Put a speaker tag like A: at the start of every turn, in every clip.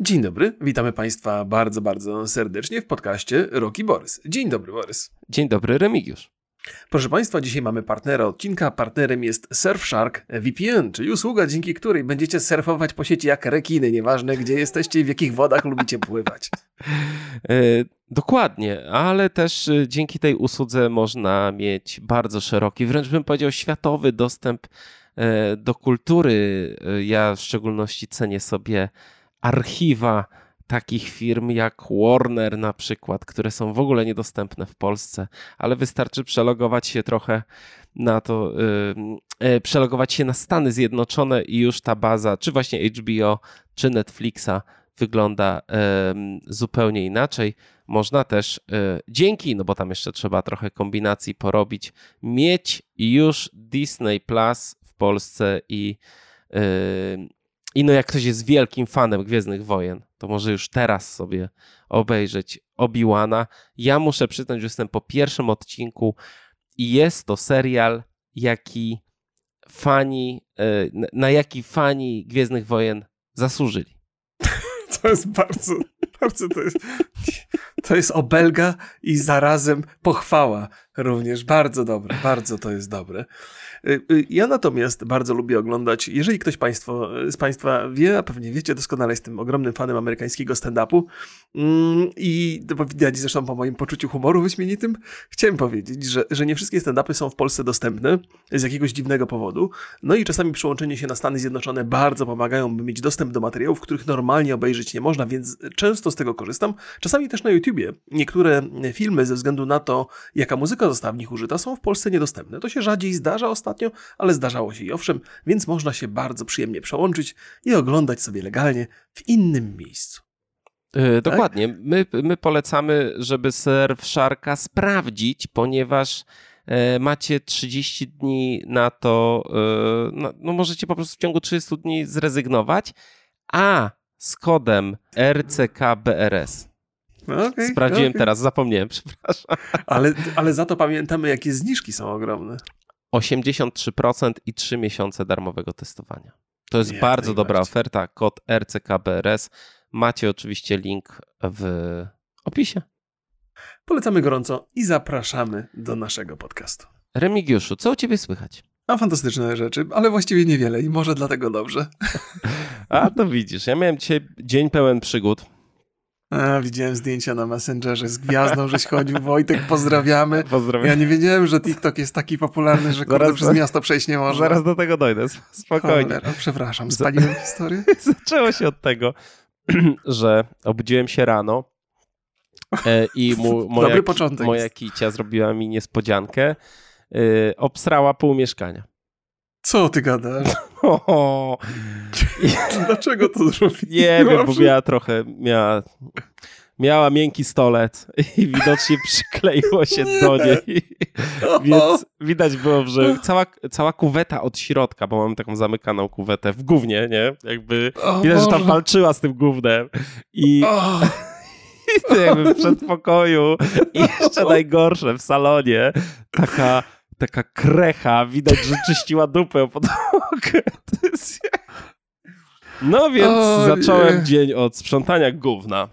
A: Dzień dobry, witamy Państwa bardzo, bardzo serdecznie w podcaście Roki Borys. Dzień dobry, Borys.
B: Dzień dobry, Remigiusz.
A: Proszę Państwa, dzisiaj mamy partnera odcinka. Partnerem jest Surfshark VPN, czyli usługa, dzięki której będziecie surfować po sieci jak rekiny, nieważne gdzie jesteście i w jakich wodach lubicie pływać.
B: E, dokładnie, ale też e, dzięki tej usłudze można mieć bardzo szeroki, wręcz bym powiedział światowy dostęp e, do kultury. Ja w szczególności cenię sobie archiwa takich firm jak Warner na przykład, które są w ogóle niedostępne w Polsce, ale wystarczy przelogować się trochę na to, yy, przelogować się na Stany Zjednoczone i już ta baza, czy właśnie HBO, czy Netflixa wygląda yy, zupełnie inaczej. Można też yy, dzięki, no bo tam jeszcze trzeba trochę kombinacji porobić, mieć już Disney Plus w Polsce i i no jak ktoś jest wielkim fanem Gwiezdnych Wojen, to może już teraz sobie obejrzeć Obi-Wana. Ja muszę przyznać, że jestem po pierwszym odcinku i jest to serial, jaki fani, e, na jaki fani Gwiezdnych Wojen zasłużyli.
A: To jest bardzo, bardzo to jest, to jest obelga i zarazem pochwała również. Bardzo dobre, bardzo to jest dobre. Y, y, ja natomiast bardzo lubię oglądać, jeżeli ktoś państwo, z Państwa wie, a pewnie wiecie doskonale, jestem ogromnym fanem amerykańskiego stand-upu mm, i to widać zresztą po moim poczuciu humoru wyśmienitym, chciałem powiedzieć, że, że nie wszystkie stand-upy są w Polsce dostępne z jakiegoś dziwnego powodu, no i czasami przyłączenie się na Stany Zjednoczone bardzo pomagają, by mieć dostęp do materiałów, których normalnie obejrzeć nie można, więc często z tego korzystam. Czasami też na YouTubie niektóre filmy ze względu na to, jaka muzyka została w nich użyta, są w Polsce niedostępne. To się rzadziej zdarza ostatnio, ostatnio, ale zdarzało się i owszem, więc można się bardzo przyjemnie przełączyć i oglądać sobie legalnie w innym miejscu.
B: Yy, dokładnie. Tak? My, my polecamy, żeby Surfsharka sprawdzić, ponieważ e, macie 30 dni na to, no, no, możecie po prostu w ciągu 30 dni zrezygnować, a z kodem RCKBRS. Okay, Sprawdziłem okay. teraz, zapomniałem, przepraszam.
A: Ale, ale za to pamiętamy, jakie zniżki są ogromne.
B: 83% i 3 miesiące darmowego testowania. To jest bardzo dobra oferta. Kod RCKBRS. Macie oczywiście link w opisie.
A: Polecamy gorąco i zapraszamy do naszego podcastu.
B: Remigiuszu, co u ciebie słychać?
A: A fantastyczne rzeczy, ale właściwie niewiele i może dlatego dobrze.
B: A to widzisz, ja miałem dzisiaj dzień pełen przygód.
A: A, widziałem zdjęcia na Messengerze z gwiazdą, żeś chodził. Wojtek, pozdrawiamy. Pozdrawiam. Ja nie wiedziałem, że TikTok jest taki popularny, że zaraz przez miasto przejść nie można.
B: Zaraz do tego dojdę, spokojnie. Cholera,
A: przepraszam, spaliłem historię?
B: Zaczęło się od tego, że obudziłem się rano e, i mu, moja, Dobry początek moja kicia zrobiła mi niespodziankę. E, obsrała pół mieszkania.
A: Co ty gadasz? O, Dlaczego to zrobiła?
B: Nie wiem, bo miała trochę, miała, miała miękki stolec i widocznie przykleiło się do niej. Więc widać było, że cała, cała kuweta od środka, bo mam taką zamykaną kuwetę w gównie, nie? Jakby widać, że tam walczyła z tym gównem. I... I to jakby w przedpokoju i jeszcze najgorsze w salonie taka taka krecha, widać, że czyściła dupę o podłogę. No więc o, zacząłem nie. dzień od sprzątania gówna.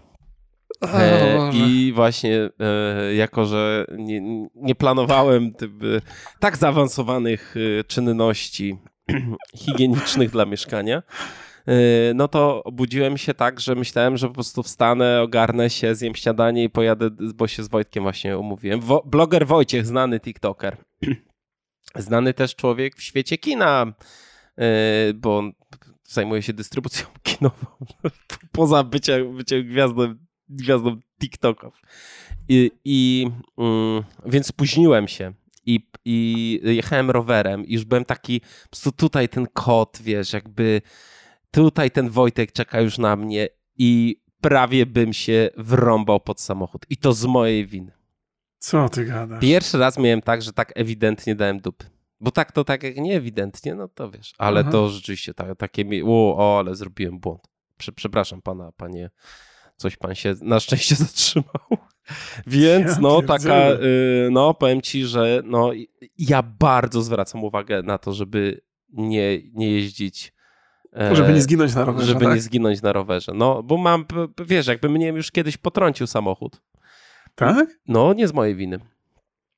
B: E, I właśnie e, jako, że nie, nie planowałem tyby, tak zaawansowanych e, czynności higienicznych dla mieszkania, e, no to obudziłem się tak, że myślałem, że po prostu wstanę, ogarnę się, zjem śniadanie i pojadę, bo się z Wojtkiem właśnie umówiłem. Wo bloger Wojciech, znany TikToker. Znany też człowiek w świecie kina, bo on zajmuje się dystrybucją kinową poza byciem, byciem gwiazdą, gwiazdą TikToków. I, i mm, więc spóźniłem się i, i jechałem rowerem i już byłem taki, po prostu tutaj ten kot, wiesz, jakby tutaj ten Wojtek czeka już na mnie i prawie bym się wrąbał pod samochód. I to z mojej winy.
A: Co ty gadasz?
B: Pierwszy raz miałem tak, że tak ewidentnie dałem dupy. Bo tak to tak jak nie ewidentnie, no to wiesz. Ale Aha. to rzeczywiście tak, takie mi, o, o, ale zrobiłem błąd. Przepraszam pana, panie, coś pan się na szczęście zatrzymał. Więc no taka, y, no powiem ci, że no ja bardzo zwracam uwagę na to, żeby nie, nie jeździć
A: Żeby nie zginąć na rowerze.
B: Żeby
A: tak?
B: nie zginąć na rowerze. No, bo mam, wiesz, jakby mnie już kiedyś potrącił samochód.
A: Tak?
B: No, nie z mojej winy.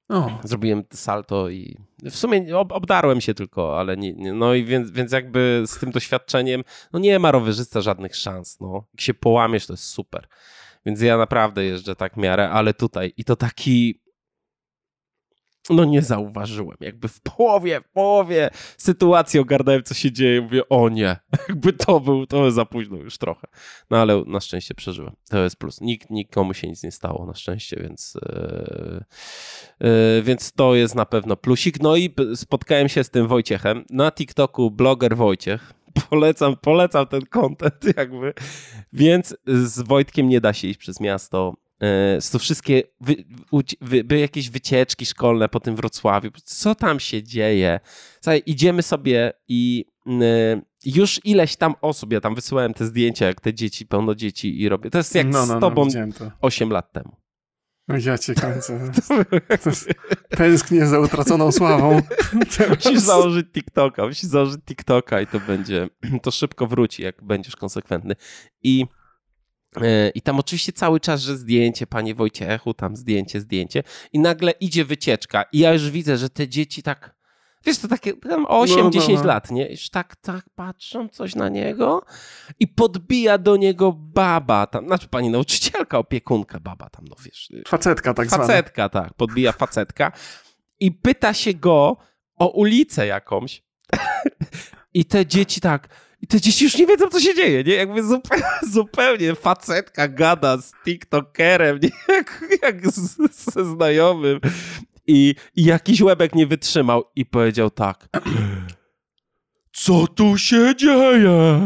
A: O.
B: Zrobiłem salto i w sumie ob obdarłem się tylko, ale nie, nie, no i więc, więc jakby z tym doświadczeniem, no nie ma rowerzysta żadnych szans, no. Jak się połamiesz, to jest super. Więc ja naprawdę jeżdżę tak w miarę, ale tutaj i to taki no nie zauważyłem. Jakby w połowie, w połowie sytuacji ogarnąłem, co się dzieje. Mówię, o nie, jakby to był, to za późno już trochę. No ale na szczęście przeżyłem. To jest plus. Nikt, nikomu się nic nie stało na szczęście, więc, yy, yy, więc to jest na pewno plusik. No i spotkałem się z tym Wojciechem na TikToku, bloger Wojciech. Polecam, polecam ten content jakby. Więc z Wojtkiem nie da się iść przez miasto to wszystkie wy, wy, wy, jakieś wycieczki szkolne po tym Wrocławiu. Co tam się dzieje? Słuchaj, idziemy sobie i już ileś tam osób, ja tam wysyłałem te zdjęcia, jak te dzieci, pełno dzieci i robię. To jest jak no, no, z no, tobą no, 8 lat temu.
A: No ja cię kręcę. Tęsknię za utraconą sławą.
B: Musisz założyć TikToka, musisz założyć TikToka i to będzie, to szybko wróci, jak będziesz konsekwentny. I E, I tam oczywiście cały czas, że zdjęcie, panie Wojciechu, tam zdjęcie, zdjęcie. I nagle idzie wycieczka. I ja już widzę, że te dzieci tak. Wiesz, to takie tam 8-10 no, no, no. lat, nie? Już tak, tak patrzą coś na niego i podbija do niego baba tam, znaczy pani nauczycielka, opiekunka, baba tam, no wiesz.
A: Facetka tak
B: Facetka, zwana. tak, podbija facetka i pyta się go o ulicę jakąś i te dzieci tak, i te dzieci już nie wiedzą, co się dzieje, nie? Jakby zupełnie, zupełnie facetka gada z tiktokerem, nie? Jak, jak z, ze znajomym. I, I jakiś łebek nie wytrzymał i powiedział tak. Co tu się dzieje?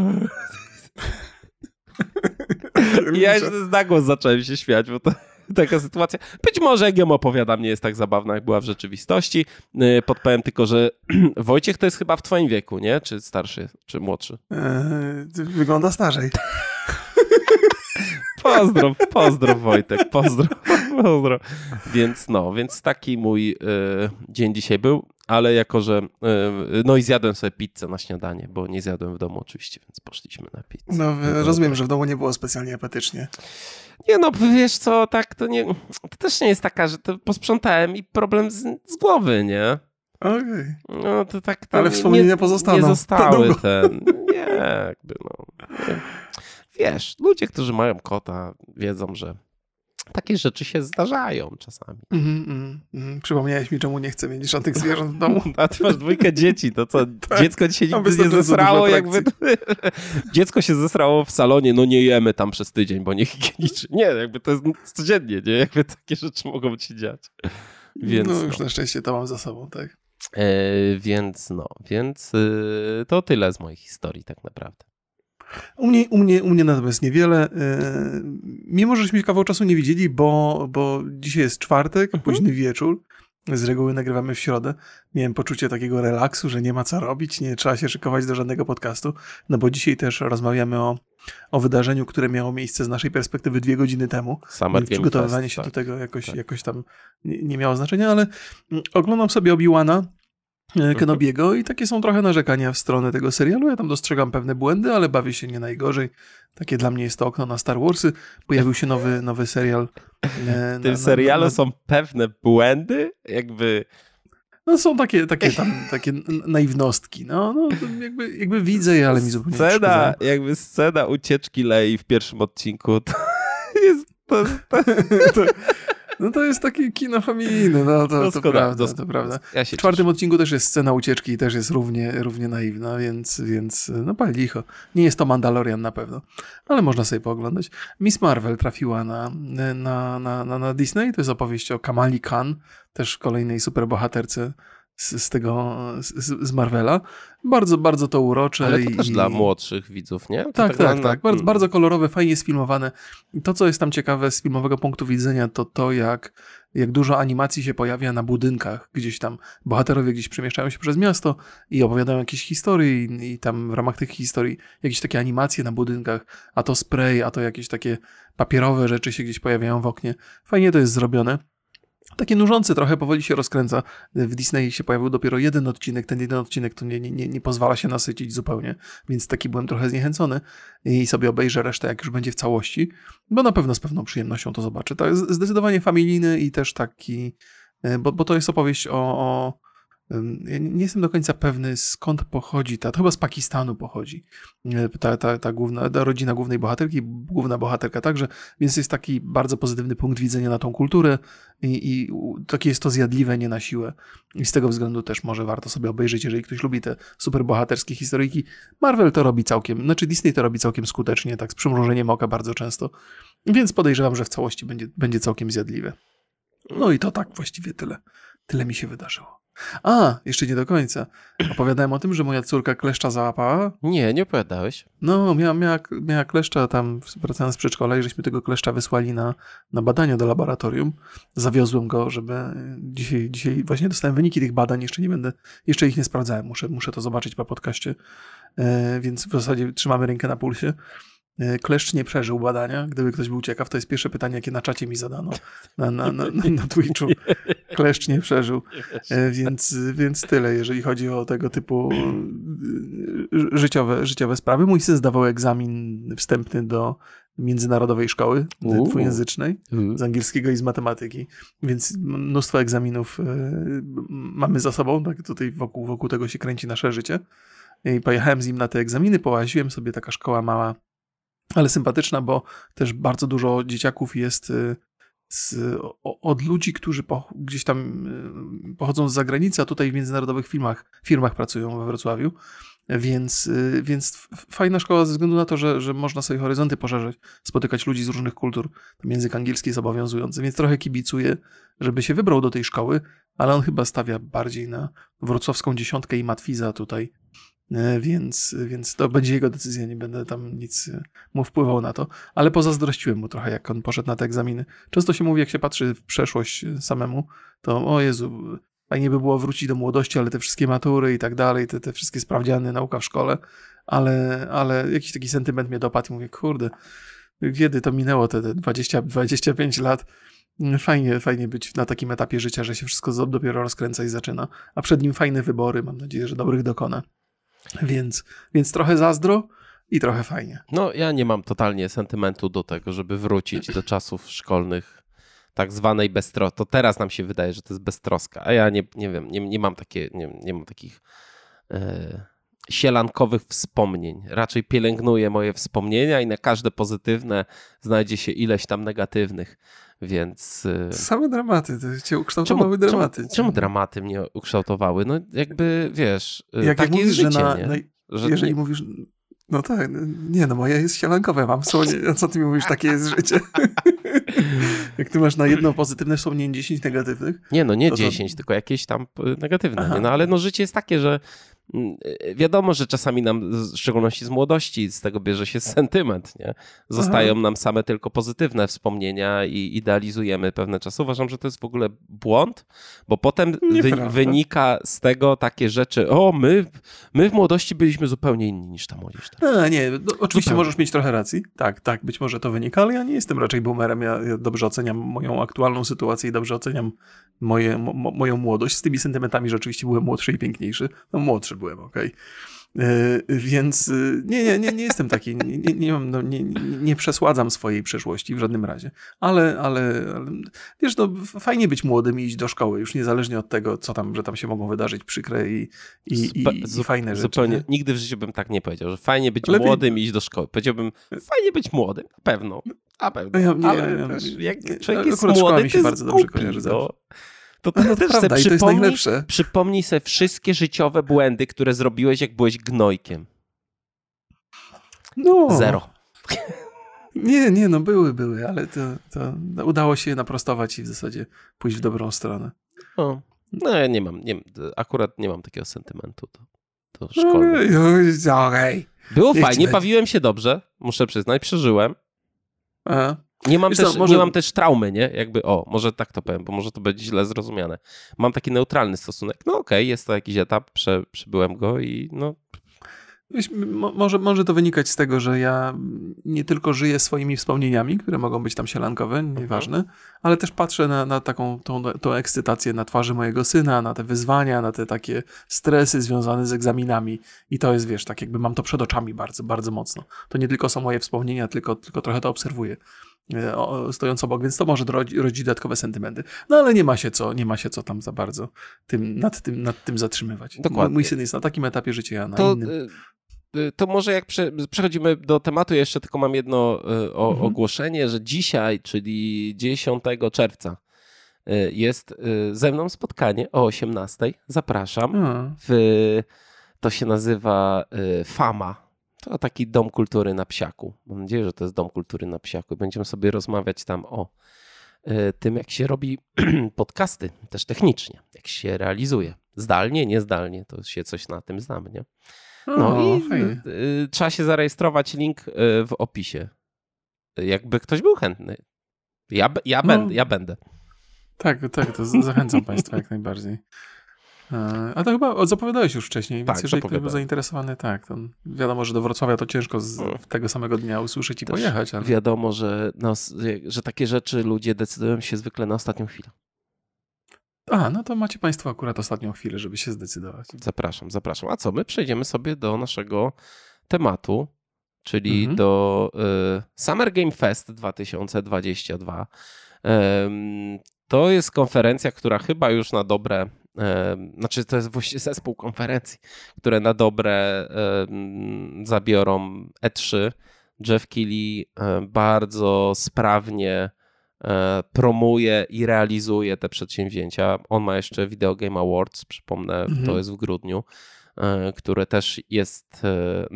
B: I ja już na głos zacząłem się śmiać, bo to taka sytuacja. Być może jak ją opowiadam, nie jest tak zabawna, jak była w rzeczywistości. Y, podpowiem tylko, że Wojciech to jest chyba w twoim wieku, nie? Czy starszy, czy młodszy?
A: Eee, wygląda starzej.
B: Pozdrow, pozdrow Wojtek, pozdrow, pozdrow. Więc no, więc taki mój y, dzień dzisiaj był, ale jako, że y, no i zjadłem sobie pizzę na śniadanie, bo nie zjadłem w domu oczywiście, więc poszliśmy na pizzę.
A: No, rozumiem, że w domu nie było specjalnie apetycznie.
B: Nie no, wiesz co, tak to nie, to też nie jest taka, że to posprzątałem i problem z, z głowy, nie?
A: Okej. Okay.
B: No to tak to
A: Ale wspomnienia nie, pozostaną.
B: Nie zostały ten, nie, jakby no. Nie. Wiesz, ludzie, którzy mają kota wiedzą, że takie rzeczy się zdarzają czasami. Mm,
A: mm, mm. Przypomniałeś mi, czemu nie chcę mieć żadnych zwierząt w domu.
B: A ty masz dwójkę dzieci, to co, tak. dziecko dzisiaj nigdy nie zesrało, jakby... dziecko się zesrało w salonie, no nie jemy tam przez tydzień, bo nie higieniczy. Nie, jakby to jest codziennie, nie? Jakby takie rzeczy mogą się dziać. Więc,
A: no już no. na szczęście to mam za sobą, tak.
B: E, więc no, więc y, to tyle z moich historii tak naprawdę.
A: U mnie, u mnie, u mnie natomiast niewiele. E, mimo, żeśmy kawał czasu nie widzieli, bo, bo dzisiaj jest czwartek, mhm. późny wieczór. Z reguły nagrywamy w środę. Miałem poczucie takiego relaksu, że nie ma co robić, nie trzeba się szykować do żadnego podcastu, no bo dzisiaj też rozmawiamy o, o wydarzeniu, które miało miejsce z naszej perspektywy dwie godziny temu.
B: Summer
A: przygotowywanie Fest, się tak. do tego jakoś, tak. jakoś tam nie, nie miało znaczenia, ale oglądam sobie Obi-Wana Kenobiego i takie są trochę narzekania w stronę tego serialu. Ja tam dostrzegam pewne błędy, ale bawię się nie najgorzej. Takie dla mnie jest to okno na Star Warsy. Pojawił się nowy, nowy serial.
B: E, w tym na, serialu na, są pewne błędy, jakby...
A: No są takie, takie tam, takie naiwnostki. No, no jakby, jakby widzę je, ale mi zupełnie
B: scena, Jakby scena ucieczki Lei w pierwszym odcinku to jest... To, to,
A: to, no to jest takie kino familijne, no to, to prawda, to prawda. Ja w czwartym cieszę. odcinku też jest scena ucieczki i też jest równie, równie naiwna, więc, więc no pal licho. Nie jest to Mandalorian na pewno, ale można sobie pooglądać. Miss Marvel trafiła na, na, na, na, na Disney, to jest opowieść o Kamali Khan, też kolejnej superbohaterce z, z tego, z, z, Marvela. Bardzo, bardzo to urocze.
B: Ale to i, też dla młodszych widzów, nie?
A: To tak, tak, tak. Na... tak. Bardzo, bardzo kolorowe, fajnie sfilmowane. To, co jest tam ciekawe z filmowego punktu widzenia, to to, jak, jak dużo animacji się pojawia na budynkach. Gdzieś tam bohaterowie gdzieś przemieszczają się przez miasto i opowiadają jakieś historie i, i tam w ramach tych historii jakieś takie animacje na budynkach, a to spray, a to jakieś takie papierowe rzeczy się gdzieś pojawiają w oknie. Fajnie to jest zrobione. Takie nużące trochę, powoli się rozkręca. W Disney się pojawił dopiero jeden odcinek, ten jeden odcinek to nie, nie, nie pozwala się nasycić zupełnie, więc taki byłem trochę zniechęcony i sobie obejrzę resztę, jak już będzie w całości, bo na pewno z pewną przyjemnością to zobaczę. Jest zdecydowanie familijny i też taki, e, bo, bo to jest opowieść o, o ja nie jestem do końca pewny, skąd pochodzi ta, to chyba z Pakistanu pochodzi, e, ta, ta, ta, główna, ta rodzina głównej bohaterki, główna bohaterka także, więc jest taki bardzo pozytywny punkt widzenia na tą kulturę i, i takie jest to zjadliwe, nie na siłę. I z tego względu też może warto sobie obejrzeć, jeżeli ktoś lubi te superbohaterskie historyjki. Marvel to robi całkiem, znaczy Disney to robi całkiem skutecznie, tak z przymrużeniem oka bardzo często, więc podejrzewam, że w całości będzie, będzie całkiem zjadliwe. No i to tak właściwie tyle. Tyle mi się wydarzyło. A, jeszcze nie do końca. Opowiadałem o tym, że moja córka kleszcza załapała?
B: Nie, nie opowiadałeś.
A: No, miała, miała, miała kleszcza tam, wracając z przedszkola i żeśmy tego kleszcza wysłali na, na badania do laboratorium. Zawiozłem go, żeby dzisiaj, dzisiaj właśnie dostałem wyniki tych badań, jeszcze nie będę, jeszcze ich nie sprawdzałem, muszę, muszę to zobaczyć po podcaście, e, więc w zasadzie trzymamy rękę na pulsie. E, kleszcz nie przeżył badania. Gdyby ktoś był ciekaw, to jest pierwsze pytanie, jakie na czacie mi zadano na, na, na, na Twitchu. Kleszcz nie przeżył. E, więc, więc tyle, jeżeli chodzi o tego typu e, życiowe, życiowe sprawy. Mój syn zdawał egzamin wstępny do międzynarodowej szkoły dwujęzycznej z angielskiego i z matematyki, więc mnóstwo egzaminów mamy za sobą. Tak tutaj wokół, wokół tego się kręci nasze życie. I pojechałem z nim na te egzaminy, połaziłem sobie, taka szkoła mała ale sympatyczna, bo też bardzo dużo dzieciaków jest y, z, od ludzi, którzy po, gdzieś tam y, pochodzą z zagranicy, a tutaj w międzynarodowych firmach, firmach pracują we Wrocławiu. Więc, y, więc fajna szkoła ze względu na to, że, że można sobie horyzonty poszerzyć, spotykać ludzi z różnych kultur. Ten język angielski jest obowiązujący, więc trochę kibicuję, żeby się wybrał do tej szkoły, ale on chyba stawia bardziej na wrocławską dziesiątkę i matwiza tutaj więc, więc to będzie jego decyzja, nie będę tam nic e, mu wpływał na to, ale pozazdrościłem mu trochę, jak on poszedł na te egzaminy. Często się mówi, jak się patrzy w przeszłość e, samemu, to o Jezu, fajnie by było wrócić do młodości, ale te wszystkie matury i tak dalej, te, te wszystkie sprawdziany, nauka w szkole, ale, ale jakiś taki sentyment mnie dopadł i mówię, kurde, kiedy to minęło te, te 20, 25 lat, Fajnie, fajnie być na takim etapie życia, że się wszystko dopiero rozkręca i zaczyna. A przed nim fajne wybory, mam nadzieję, że dobrych dokona. Więc, więc trochę zazdro i trochę fajnie.
B: No, ja nie mam totalnie sentymentu do tego, żeby wrócić do czasów szkolnych tak zwanej beztroski. To teraz nam się wydaje, że to jest beztroska, a ja nie, nie wiem, nie, nie mam takie, nie, nie mam takich e, sielankowych wspomnień. Raczej pielęgnuję moje wspomnienia i na każde pozytywne znajdzie się ileś tam negatywnych. Więc.
A: E, Same dramaty, to cię ukształtowały czemu, dramaty.
B: Czemu, czemu, dramaty mnie ukształtowały? No jakby wiesz. E, jak, tak jak mówisz, życie, że, na, na,
A: że jeżeli nie... mówisz. No tak, nie no, moje jest sielankowe, mam wspomnienie, co ty mi mówisz, takie jest życie. jak ty masz na jedno pozytywne wspomnienie 10 negatywnych.
B: Nie no, nie to 10, to... tylko jakieś tam negatywne. No ale no życie jest takie, że wiadomo, że czasami nam, w szczególności z młodości, z tego bierze się sentyment, nie? Zostają Aha. nam same tylko pozytywne wspomnienia i idealizujemy pewne czasy. Uważam, że to jest w ogóle błąd, bo potem wy, wynika z tego takie rzeczy, o, my, my w młodości byliśmy zupełnie inni niż ta młodzież.
A: A, nie, no, oczywiście zupełnie. możesz mieć trochę racji. Tak, tak, być może to wynika, ale ja nie jestem raczej boomerem. Ja, ja dobrze oceniam moją aktualną sytuację i dobrze oceniam moje, mo, moją młodość. Z tymi sentymentami rzeczywiście byłem młodszy i piękniejszy. No młodszy byłem, okej. E, więc e, nie, nie, nie, nie jestem taki, nie, nie, mam, no, nie, nie przesładzam swojej przeszłości w żadnym razie, ale, ale, wiesz, no, fajnie być młodym i iść do szkoły, już niezależnie od tego, co tam, że tam się mogą wydarzyć przykre i, i, i, fajne rzeczy.
B: Zupełnie, nie? nigdy w życiu bym tak nie powiedział, że fajnie być młodym i iść do szkoły. Powiedziałbym, fajnie być młodym, na pewno, na pewno, ale jak człowiek jest młody,
A: mi się bardzo dobrze kojarzy
B: no. To, to, no,
A: to też prawda, i to jest najlepsze.
B: Przypomnij sobie wszystkie życiowe błędy, które zrobiłeś, jak byłeś gnojkiem.
A: No.
B: Zero.
A: Nie, nie, no były, były, ale to, to udało się je naprostować i w zasadzie pójść w dobrą stronę.
B: No, no ja nie mam, nie, akurat nie mam takiego sentymentu do, do szkoły.
A: No, okay.
B: Było Niech fajnie, bawiłem się dobrze, muszę przyznać, przeżyłem. Aha. Nie mam, też, co, może... nie mam też traumy, nie? Jakby, o, może tak to powiem, bo może to będzie źle zrozumiane. Mam taki neutralny stosunek. No okej, okay, jest to jakiś etap, prze, przebyłem go i no...
A: Może, może to wynikać z tego, że ja nie tylko żyję swoimi wspomnieniami, które mogą być tam sielankowe, mhm. nieważne, ale też patrzę na, na taką tą, tą ekscytację na twarzy mojego syna, na te wyzwania, na te takie stresy związane z egzaminami i to jest, wiesz, tak jakby mam to przed oczami bardzo, bardzo mocno. To nie tylko są moje wspomnienia, tylko, tylko trochę to obserwuję. E, stojąc obok, więc to może rodzić dodatkowe sentymenty. No ale nie ma się co, nie ma się co tam za bardzo tym, nad, tym, nad tym zatrzymywać. Dokładnie. Mój syn jest na takim etapie życia, ja na to, innym.
B: Y, y, to może jak prze, przechodzimy do tematu, jeszcze tylko mam jedno o, mhm. ogłoszenie, że dzisiaj, czyli 10 czerwca, jest ze mną spotkanie o 18. Zapraszam. W, to się nazywa Fama to taki dom kultury na psiaku. Mam nadzieję, że to jest dom kultury na psiaku. Będziemy sobie rozmawiać tam o e, tym, jak się robi podcasty, też technicznie, jak się realizuje. Zdalnie, niezdalnie, to się coś na tym znam, nie? No o, i fajnie. trzeba się zarejestrować, link e, w opisie. Jakby ktoś był chętny. Ja, ja, no, będę, ja będę.
A: Tak, tak, to zachęcam Państwa jak najbardziej. E, a to chyba zapowiadałeś już wcześniej, tak, więc jeżeli ktoś był zainteresowany, tak, to wiadomo, że do Wrocławia to ciężko z, tego samego dnia usłyszeć i Też pojechać. Ale...
B: Wiadomo, że, no, że takie rzeczy ludzie decydują się zwykle na ostatnią chwilę.
A: A, no to macie Państwo akurat ostatnią chwilę, żeby się zdecydować.
B: Zapraszam, zapraszam. A co, my przejdziemy sobie do naszego tematu, czyli mhm. do y, Summer Game Fest 2022. to jest konferencja, która chyba już na dobre znaczy to jest właściwie zespół konferencji, które na dobre zabiorą E3. Jeff Keighley bardzo sprawnie e, promuje i realizuje te przedsięwzięcia. On ma jeszcze Video Game Awards, przypomnę, mhm. to jest w grudniu. E, które też jest e,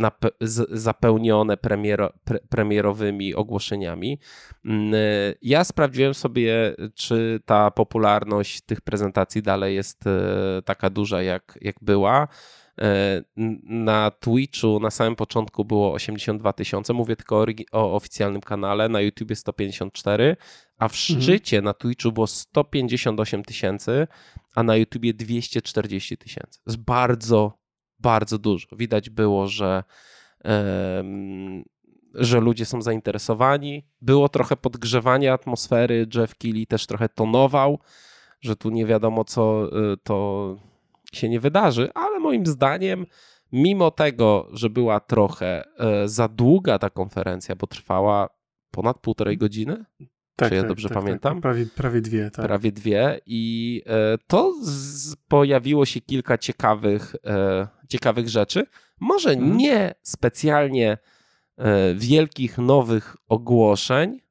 B: zapełnione premiero, pre, premierowymi ogłoszeniami. Mm, e, ja sprawdziłem sobie, czy ta popularność tych prezentacji dalej jest taka duża, jak, jak była. Na Twitchu na samym początku było 82 tysiące, mówię tylko o, o, oficjalnym kanale, na YouTubie 154, a w mhm. szczycie mhm. na Twitchu było 158 tysięcy, a na YouTubie 240 tysięcy. To jest bardzo, bardzo dużo. Widać było, że, że ludzie są zainteresowani. Było trochę podgrzewania atmosfery. Jeff Keighley też trochę tonował, że tu nie wiadomo, co y, to się nie wydarzy, ale moim zdaniem, mimo tego, że była trochę e, za długa ta konferencja, bo trwała ponad półtorej godziny, tak, Czy ja tak, dobrze tak, tak. pamiętam? Tak,
A: prawie, prawie dwie. Tak.
B: Prawie dwie. I e, to z, pojawiło się kilka ciekawych, e, ciekawych rzeczy. Może mhm. nie specjalnie e, wielkich, nowych ogłoszeń.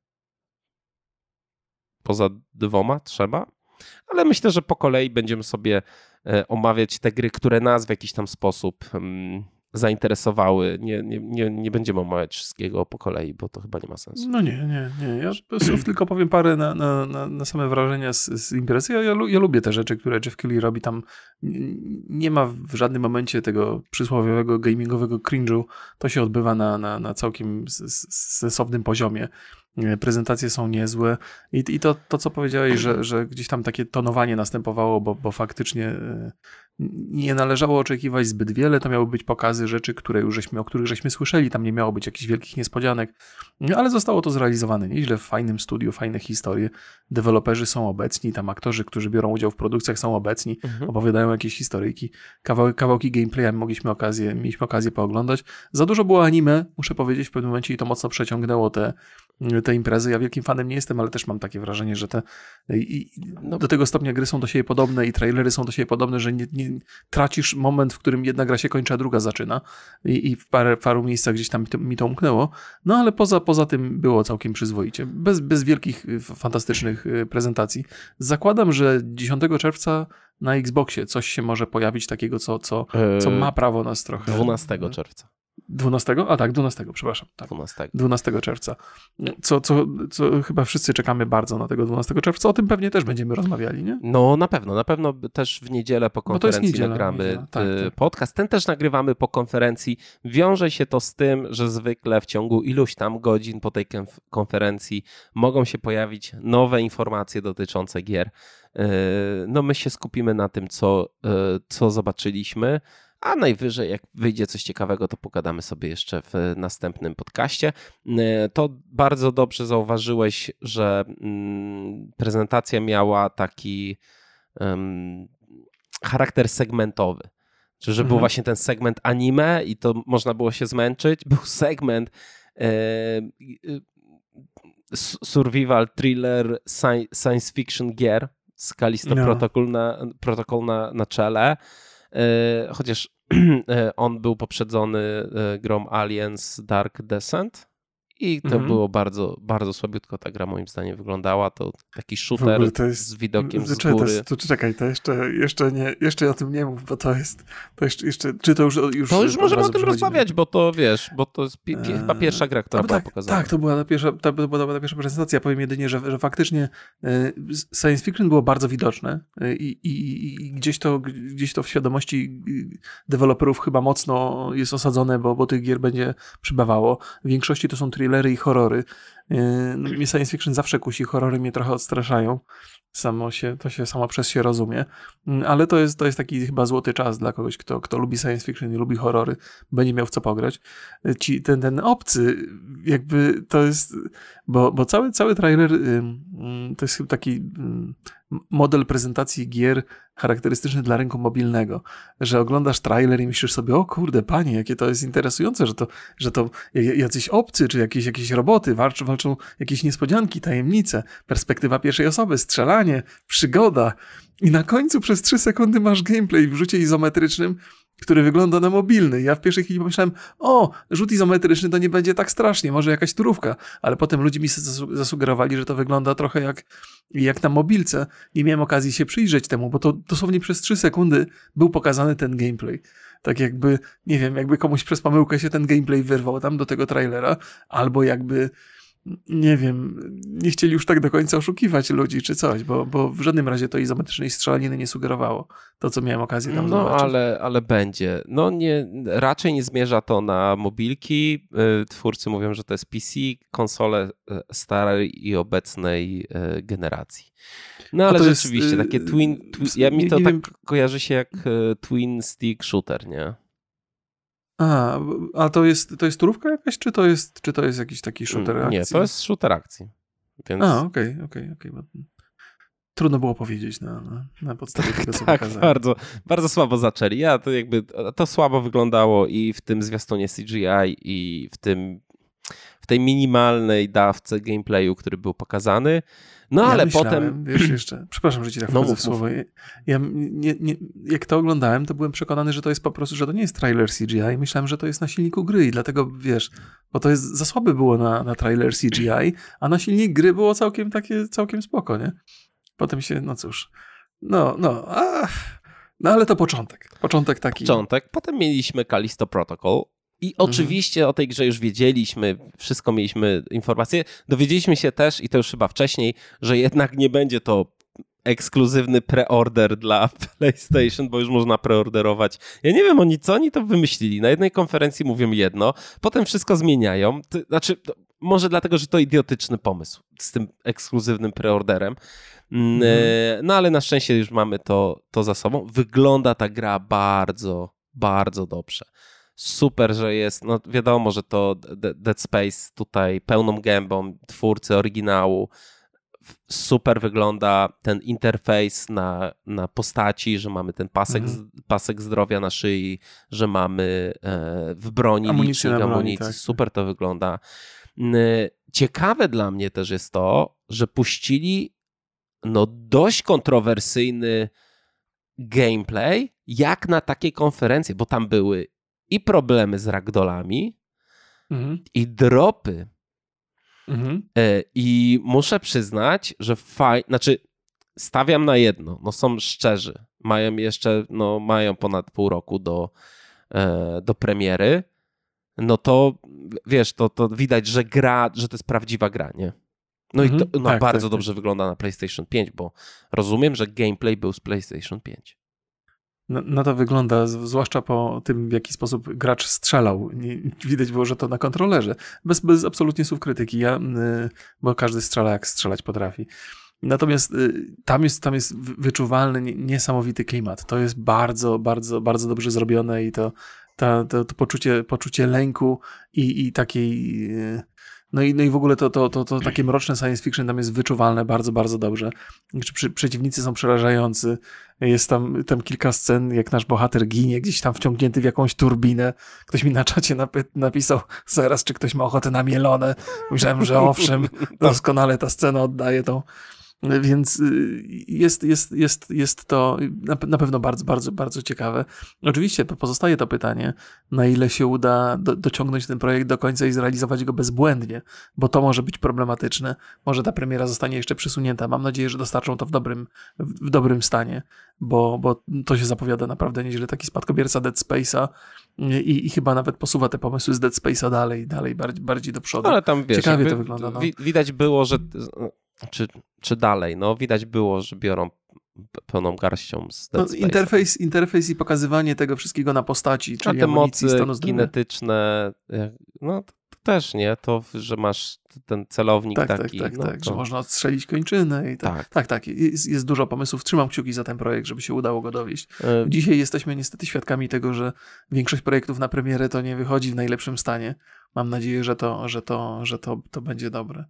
B: Poza dwoma, trzeba. Ale myślę, że po kolei będziemy sobie omawiać te gry, które nas w jakiś tam sposób mm, zainteresowały. Nie, nie, nie, nie będziemy omawiać wszystkiego po kolei, bo to chyba nie ma sensu.
A: No nie, nie, nie. Ja tylko powiem parę na, na, na, na same wrażenia z, z imprezy. Ja, ja, ja, lubię te rzeczy, które Jeff Kelly robi tam. Nie ma w żadnym momencie tego przysłowiowego gamingowego cringe'u. To się odbywa na, na, na całkiem sensownym poziomie. Prezentacje są niezłe. I, i to, to, co powiedziałeś, że, że gdzieś tam takie tonowanie następowało, bo, bo faktycznie e, nie należało oczekiwać zbyt wiele, to miały być pokazy rzeczy, które już żeśmy, o których żeśmy słyszeli, tam nie miało być jakichś wielkich niespodzianek, ale zostało to zrealizowane nieźle, w fajnym studiu, fajne historie, deweloperzy są obecni, tam aktorzy, którzy biorą udział w produkcjach są obecni, mhm. opowiadają jakieś historyjki, kawałki, kawałki gameplaya mogliśmy okazję, mieliśmy okazję pooglądać. Za dużo było anime, muszę powiedzieć w pewnym momencie i to mocno przeciągnęło te, te imprezy. Ja wielkim fanem nie jestem, ale też mam takie wrażenie, że te i, no. do tego stopnia gry są do siebie podobne i trailery są do siebie podobne, że nie, nie tracisz moment, w którym jedna gra się kończy, a druga zaczyna i, i w parę, paru miejscach gdzieś tam mi to, mi to umknęło. No ale poza, poza tym było całkiem przyzwoicie. Bez, bez wielkich, y, fantastycznych y, prezentacji. Zakładam, że 10 czerwca na Xboxie coś się może pojawić takiego, co, co, co ma prawo nas trochę...
B: 12 czerwca.
A: 12? A tak, 12, przepraszam. Tak.
B: 12.
A: 12 czerwca. Co, co, co chyba wszyscy czekamy bardzo na tego 12 czerwca. O tym pewnie też będziemy rozmawiali, nie?
B: No na pewno, na pewno też w niedzielę po konferencji niedziela, nagramy niedziela. Tak, y, tak. podcast. Ten też nagrywamy po konferencji. Wiąże się to z tym, że zwykle w ciągu iluś tam godzin po tej konferencji mogą się pojawić nowe informacje dotyczące gier. Y, no my się skupimy na tym, co, y, co zobaczyliśmy a najwyżej jak wyjdzie coś ciekawego, to pogadamy sobie jeszcze w następnym podcaście. To bardzo dobrze zauważyłeś, że mm, prezentacja miała taki um, charakter segmentowy. Czy że mhm. był właśnie ten segment anime i to można było się zmęczyć. Był segment e, survival thriller science fiction gier z Kalisto no. Protocol, na, protokol na, na czele. E, chociaż on był poprzedzony e, grą Aliens Dark Descent i to mhm. było bardzo, bardzo słabiutko ta gra moim zdaniem wyglądała. To taki shooter jest, z widokiem z góry. To, jest,
A: to czekaj, to jeszcze, jeszcze, nie, jeszcze o tym nie mów, bo to jest, to jeszcze, jeszcze czy to już już
B: To już możemy o tym rozmawiać, bo to wiesz, bo to jest pi, pi, chyba pierwsza gra, która była
A: tak,
B: pokazana.
A: Tak, to była pierwsza, to była pierwsza prezentacja. Powiem jedynie, że, że faktycznie e, science fiction było bardzo widoczne e, i, i, i, gdzieś, to, gdzieś to w świadomości deweloperów chyba mocno jest osadzone, bo, bo tych gier będzie przybywało. W większości to są thrillery i horrory. Yy, no, mnie science fiction zawsze kusi, horrory mnie trochę odstraszają. Samo się, to się samo przez się rozumie. Yy, ale to jest, to jest taki chyba złoty czas dla kogoś, kto, kto lubi science fiction i lubi horrory, będzie miał w co pograć. Yy, ci, ten, ten obcy, jakby to jest, bo, bo cały, cały trailer to jest taki model prezentacji gier charakterystyczny dla rynku mobilnego, że oglądasz trailer i myślisz sobie, o kurde, panie, jakie to jest interesujące, że to, że to jacyś obcy, czy jakieś, jakieś roboty walczą, walczą jakieś niespodzianki, tajemnice, perspektywa pierwszej osoby, strzelanie, przygoda. I na końcu przez trzy sekundy masz gameplay w rzucie izometrycznym, który wygląda na mobilny. Ja w pierwszej chwili pomyślałem, o, rzut izometryczny to nie będzie tak strasznie, może jakaś turówka, ale potem ludzie mi zasugerowali, że to wygląda trochę jak, jak na mobilce. Nie miałem okazji się przyjrzeć temu, bo to dosłownie przez 3 sekundy był pokazany ten gameplay. Tak jakby, nie wiem, jakby komuś przez pomyłkę się ten gameplay wyrwał tam do tego trailera, albo jakby nie wiem, nie chcieli już tak do końca oszukiwać ludzi czy coś, bo, bo w żadnym razie to izometrycznej strzelaniny nie sugerowało. To, co miałem okazję tam
B: no,
A: zobaczyć.
B: ale, ale będzie. No nie, raczej nie zmierza to na mobilki. Y, twórcy mówią, że to jest PC, konsole y, starej i obecnej y, generacji. No ale rzeczywiście, jest, takie twin, twin ja mi to tak wiem. kojarzy się jak twin stick shooter, nie?
A: A, a to jest, to jest turówka jakaś, czy to jest, czy to jest jakiś taki shooter akcji?
B: Nie, to jest shooter akcji.
A: Więc... A, okej, okay, okej, okay, okej. Okay. Trudno było powiedzieć na, na, na podstawie tego, co
B: tak, bardzo, bardzo słabo zaczęli. Ja to jakby, to słabo wyglądało i w tym zwiastunie CGI i w tym, w tej minimalnej dawce gameplayu, który był pokazany. No ja ale myślałem, potem.
A: Wiesz jeszcze, przepraszam, że ci tak no, mów, słowo. Ja, nie, nie, jak to oglądałem, to byłem przekonany, że to jest po prostu, że to nie jest trailer CGI. Myślałem, że to jest na silniku gry i dlatego wiesz, bo to jest za słabe było na, na trailer CGI, a na silnik gry było całkiem takie, całkiem spoko, nie? Potem się, no cóż. No, no, ach. No ale to początek. Początek taki.
B: Początek. Potem mieliśmy Kalisto Protocol, i mhm. oczywiście mhm. o tej grze już wiedzieliśmy, wszystko mieliśmy informacje. Dowiedzieliśmy się też, i to już chyba wcześniej, że jednak nie będzie to ekskluzywny preorder dla PlayStation, bo już można preorderować. Ja nie wiem, oni co oni to wymyślili. Na jednej konferencji mówią jedno, potem wszystko zmieniają. Znaczy, może dlatego, że to idiotyczny pomysł z tym ekskluzywnym preorderem. Mm, mhm. E, no ale na szczęście już mamy to, to za sobą. Wygląda ta gra bardzo, bardzo dobrze super, że jest, no wiadomo, że to Dead Space tutaj pełną gębą twórcy oryginału, super wygląda ten interfejs na, na postaci, że mamy ten pasek, mhm. pasek zdrowia na szyi, że mamy e, w broni amunicji licznik amunicji, tak. super to wygląda. Ciekawe dla mnie też jest to, że puścili no dość kontrowersyjny gameplay, jak na takie konferencje, bo tam były i problemy z ragdolami, mhm. i dropy. Mhm. E, I muszę przyznać, że fajnie, znaczy stawiam na jedno, no są szczerzy, mają jeszcze, no mają ponad pół roku do, e, do premiery, no to wiesz, to, to widać, że gra, że to jest prawdziwa gra, nie? No mhm. i to no, tak, bardzo tak, dobrze tak. wygląda na PlayStation 5, bo rozumiem, że gameplay był z PlayStation 5.
A: No, no, to wygląda, zwłaszcza po tym, w jaki sposób gracz strzelał. Widać było, że to na kontrolerze. Bez, bez absolutnie słów krytyki, ja, bo każdy strzela jak strzelać potrafi. Natomiast y, tam jest, tam jest wyczuwalny niesamowity klimat. To jest bardzo, bardzo, bardzo dobrze zrobione i to, to, to, to poczucie, poczucie lęku i, i takiej y, no i, no i w ogóle to, to, to, to takie mroczne science fiction tam jest wyczuwalne bardzo, bardzo dobrze. Przy, przeciwnicy są przerażający. Jest tam, tam kilka scen, jak nasz bohater ginie, gdzieś tam wciągnięty w jakąś turbinę. Ktoś mi na czacie napisał zaraz, czy ktoś ma ochotę na mielone. Myślałem, że owszem, doskonale ta scena oddaje tą, więc y, jest, jest, jest, jest to na pewno bardzo, bardzo, bardzo ciekawe. Oczywiście pozostaje to pytanie, na ile się uda do, dociągnąć ten projekt do końca i zrealizować go bezbłędnie, bo to może być problematyczne. Może ta premiera zostanie jeszcze przesunięta. Mam nadzieję, że dostarczą to w dobrym, w dobrym stanie, bo, bo to się zapowiada naprawdę nieźle. Taki spadkobierca Dead Space'a i, i chyba nawet posuwa te pomysły z Dead Space'a dalej, dalej bardziej, bardziej do przodu.
B: Ale tam wiesz, Ciekawie to wygląda. No. Widać było, że czy, czy dalej. No, widać było, że biorą pełną garścią z no,
A: interfejs, interfejs i pokazywanie tego wszystkiego na postaci, czyli
B: A te mocy kinetyczne, no to też, nie? To, że masz ten celownik
A: tak,
B: tak taki.
A: Tak, tak,
B: no,
A: tak,
B: to...
A: że można odstrzelić kończynę i tak. Tak, tak, tak. Jest, jest, dużo pomysłów. Trzymam kciuki za ten projekt, żeby się udało go dowieść. E... Dzisiaj jesteśmy niestety świadkami tego, że większość projektów na premierę to nie wychodzi w najlepszym stanie. Mam nadzieję, że to, że to, że to, to będzie dobre.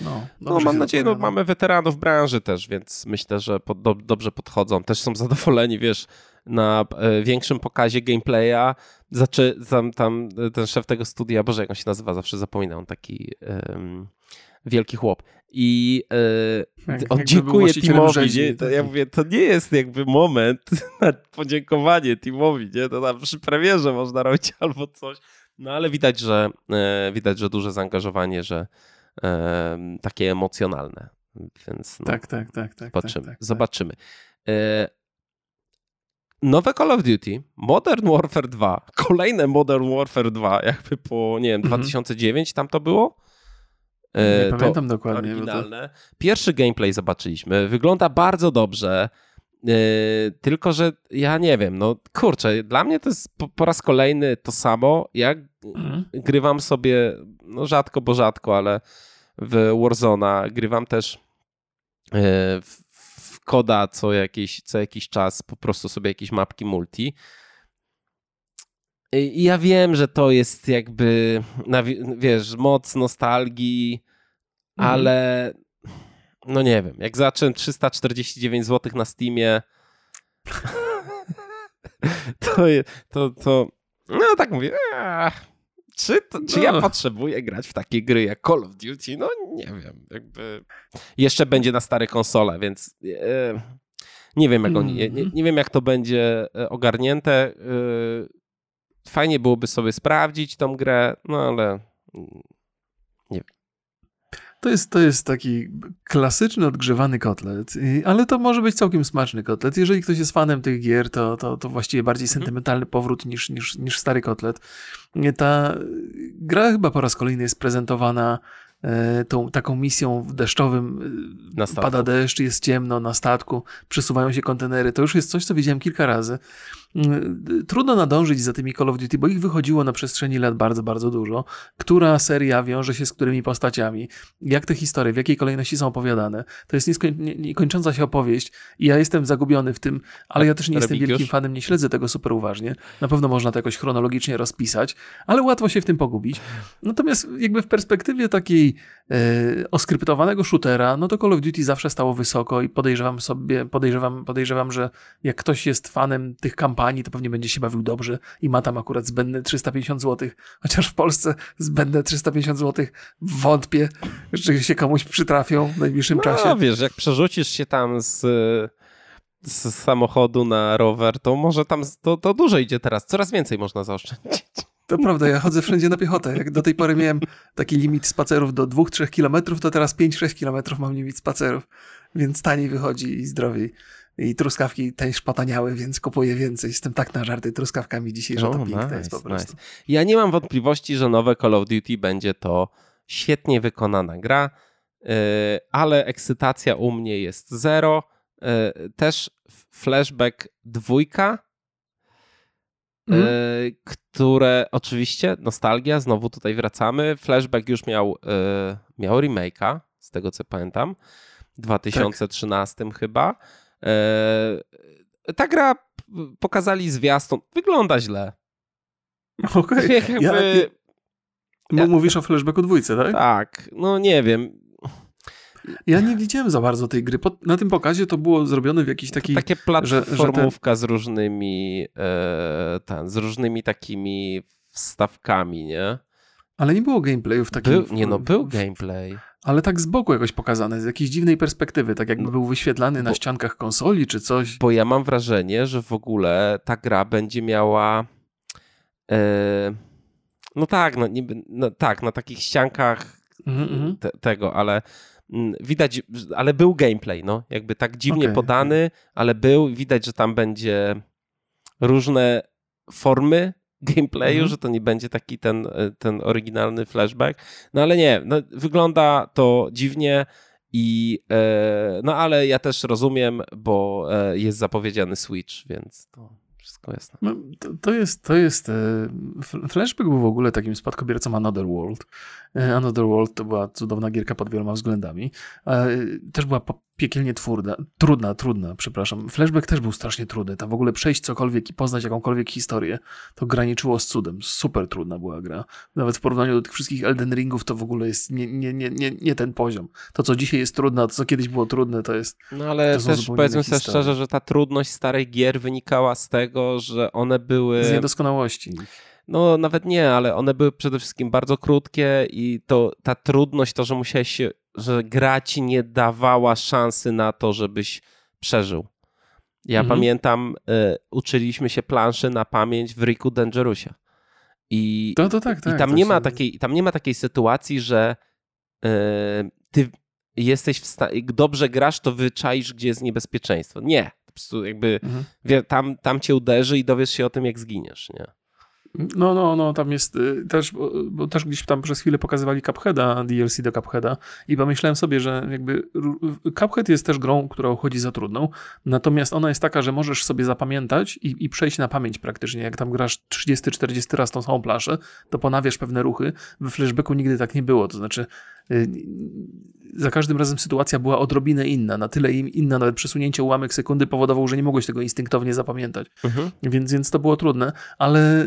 B: No, no mam nadzieję, no, mamy weteranów branży też, więc myślę, że pod, do, dobrze podchodzą. Też są zadowoleni, wiesz, na e, większym pokazie gameplaya. Zaczy, tam, tam ten szef tego studia, Boże, jak on się nazywa, zawsze zapominam, taki wielki chłop. I e, jak, on dziękuję Timowi, nie? To ja mówię, to nie jest jakby moment na podziękowanie Timowi, nie? To tam przy premierze można robić albo coś. No ale widać, że e, widać, że duże zaangażowanie, że takie emocjonalne. Więc no,
A: tak, tak, tak, tak,
B: zobaczymy.
A: Tak, tak,
B: zobaczymy. E, nowe Call of Duty, Modern Warfare 2, kolejne Modern Warfare 2, jakby po, nie wiem, mhm. 2009 tam to było?
A: E, nie pamiętam dokładnie.
B: Oryginalne. To... Pierwszy gameplay zobaczyliśmy. Wygląda bardzo dobrze. E, tylko, że ja nie wiem, no kurczę, dla mnie to jest po, po raz kolejny to samo. Ja mhm. grywam sobie, no rzadko, bo rzadko, ale w Warzona grywam też e, w, w koda co jakiś, co jakiś czas, po prostu sobie jakieś mapki multi. I ja wiem, że to jest jakby, wiesz, moc nostalgii, mhm. ale no nie wiem, jak zacząłem 349 zł na Steamie, to, to, to no tak mówię, czy, to, czy no. ja potrzebuję grać w takie gry jak Call of Duty? No nie wiem, jakby jeszcze będzie na stare konsole, więc e, nie wiem jak oni, nie, nie, nie, wiem jak to będzie e, ogarnięte. E, fajnie byłoby sobie sprawdzić tą grę, no ale wiem.
A: To jest, to jest taki klasyczny, odgrzewany kotlet, ale to może być całkiem smaczny kotlet. Jeżeli ktoś jest fanem tych gier, to, to, to właściwie bardziej mhm. sentymentalny powrót niż, niż, niż stary kotlet. Ta gra chyba po raz kolejny jest prezentowana e, tą taką misją w deszczowym e, pada deszcz, jest ciemno na statku, przesuwają się kontenery. To już jest coś, co widziałem kilka razy. Y, trudno nadążyć za tymi Call of Duty, bo ich wychodziło na przestrzeni lat bardzo, bardzo dużo. Która seria wiąże się z którymi postaciami, jak te historie, w jakiej kolejności są opowiadane. To jest nieskoń, nie, niekończąca się opowieść i ja jestem zagubiony w tym, ale ja też nie jestem wielkim fanem, nie śledzę tego super uważnie. Na pewno można to jakoś chronologicznie rozpisać, ale łatwo się w tym pogubić. Natomiast jakby w perspektywie takiej e, oskryptowanego shootera, no to Call of Duty zawsze stało wysoko i podejrzewam sobie, podejrzewam, podejrzewam, że jak ktoś jest fanem tych kampanii, kampanii, to pewnie będzie się bawił dobrze i ma tam akurat zbędne 350 zł. Chociaż w Polsce zbędne 350 zł wątpię, że się komuś przytrafią w najbliższym
B: no,
A: czasie.
B: No wiesz, jak przerzucisz się tam z, z samochodu na rower, to może tam to, to dużo idzie teraz. Coraz więcej można zaoszczędzić.
A: To prawda, ja chodzę wszędzie na piechotę. Jak do tej pory miałem taki limit spacerów do 2-3 kilometrów, to teraz 5-6 kilometrów mam limit spacerów, więc taniej wychodzi i zdrowiej i truskawki też potaniały, więc kupuję więcej. Jestem tak nażarty truskawkami dzisiaj, że to piękne nice, jest po prostu. Nice.
B: Ja nie mam wątpliwości, że nowe Call of Duty będzie to świetnie wykonana gra, y, ale ekscytacja u mnie jest zero. Y, też flashback dwójka, mm. które oczywiście, nostalgia, znowu tutaj wracamy. Flashback już miał, miał remake'a, z tego co pamiętam. 2013 tak. chyba. E, ta gra pokazali zwiastun. Wygląda źle.
A: Okej. Okay. Ja, ja, mówisz o flashbacku dwójce, tak?
B: Tak. No nie wiem.
A: Ja nie widziałem za bardzo tej gry. Na tym pokazie to było zrobione w jakiś taki...
B: Takie platformówka że, że z różnymi e, ten, z różnymi takimi wstawkami, nie?
A: Ale nie było gameplayu w takim...
B: Był, nie no, był gameplay.
A: Ale tak z boku jakoś pokazane, z jakiejś dziwnej perspektywy, tak jakby był wyświetlany na ściankach konsoli czy coś.
B: Bo ja mam wrażenie, że w ogóle ta gra będzie miała... E, no tak, no, niby, no tak, na takich ściankach mm -hmm. te, tego, ale mm, widać, ale był gameplay, no, jakby tak dziwnie okay. podany, ale był, widać, że tam będzie różne formy gameplayu, mhm. że to nie będzie taki ten, e, ten oryginalny flashback. No ale nie, no, wygląda to dziwnie i e, no ale ja też rozumiem, bo e, jest zapowiedziany Switch, więc to wszystko jasne.
A: No, to, to, jest, to jest Flashback był w ogóle takim spadkobiercą Another World. Another World to była cudowna gierka pod wieloma względami. Też była piekielnie twórda, trudna, trudna, przepraszam. Flashback też był strasznie trudny. Tam w ogóle przejść cokolwiek i poznać jakąkolwiek historię, to graniczyło z cudem. Super trudna była gra. Nawet w porównaniu do tych wszystkich Elden Ringów to w ogóle jest nie, nie, nie, nie, nie ten poziom. To, co dzisiaj jest trudne, a to, co kiedyś było trudne, to jest...
B: No ale też powiedzmy sobie szczerze, że ta trudność starych gier wynikała z tego, że one były...
A: Z niedoskonałości.
B: No, nawet nie, ale one były przede wszystkim bardzo krótkie i to ta trudność, to, że musiałeś się, że gra ci nie dawała szansy na to, żebyś przeżył. Ja mhm. pamiętam, y, uczyliśmy się planszy na pamięć w Riku Dangerousie. I,
A: to, to tak, tak,
B: i tam, nie się... ma takiej, tam nie ma takiej sytuacji, że y, ty jesteś w stanie, dobrze grasz, to wyczaisz, gdzie jest niebezpieczeństwo. Nie. Po prostu jakby mhm. wie, tam, tam cię uderzy i dowiesz się o tym, jak zginiesz, nie?
A: No, no, no, tam jest y, też, bo też gdzieś tam przez chwilę pokazywali Cupheada, DLC do Cupheada i pomyślałem sobie, że jakby Cuphead jest też grą, która uchodzi za trudną, natomiast ona jest taka, że możesz sobie zapamiętać i, i przejść na pamięć praktycznie. Jak tam grasz 30-40 raz tą samą plaszę, to ponawiasz pewne ruchy. W flashbacku nigdy tak nie było, to znaczy y, za każdym razem sytuacja była odrobinę inna, na tyle inna, nawet przesunięcie ułamek sekundy powodowało, że nie mogłeś tego instynktownie zapamiętać. Mhm. Więc, więc to było trudne, ale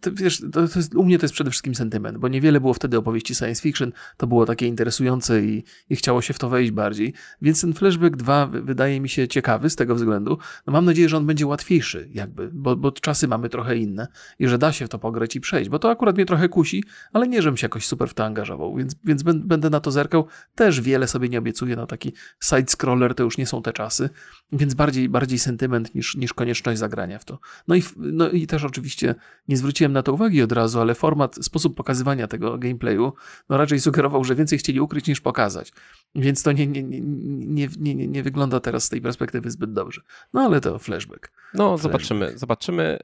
A: to, wiesz, to, to jest, u mnie to jest przede wszystkim sentyment, bo niewiele było wtedy opowieści science fiction, to było takie interesujące i, i chciało się w to wejść bardziej, więc ten Flashback 2 wydaje mi się ciekawy z tego względu. No mam nadzieję, że on będzie łatwiejszy jakby, bo, bo czasy mamy trochę inne i że da się w to pograć i przejść, bo to akurat mnie trochę kusi, ale nie, żebym się jakoś super w to angażował, więc, więc będę na to zerkał. Też wiele sobie nie obiecuję, no taki side-scroller to już nie są te czasy, więc bardziej, bardziej sentyment niż, niż konieczność zagrania w to. No i, no i też oczywiście nie zwróciłem na to uwagi od razu, ale format, sposób pokazywania tego gameplayu no raczej sugerował, że więcej chcieli ukryć niż pokazać. Więc to nie, nie, nie, nie, nie, nie wygląda teraz z tej perspektywy zbyt dobrze. No ale to flashback.
B: No flashback. zobaczymy, zobaczymy.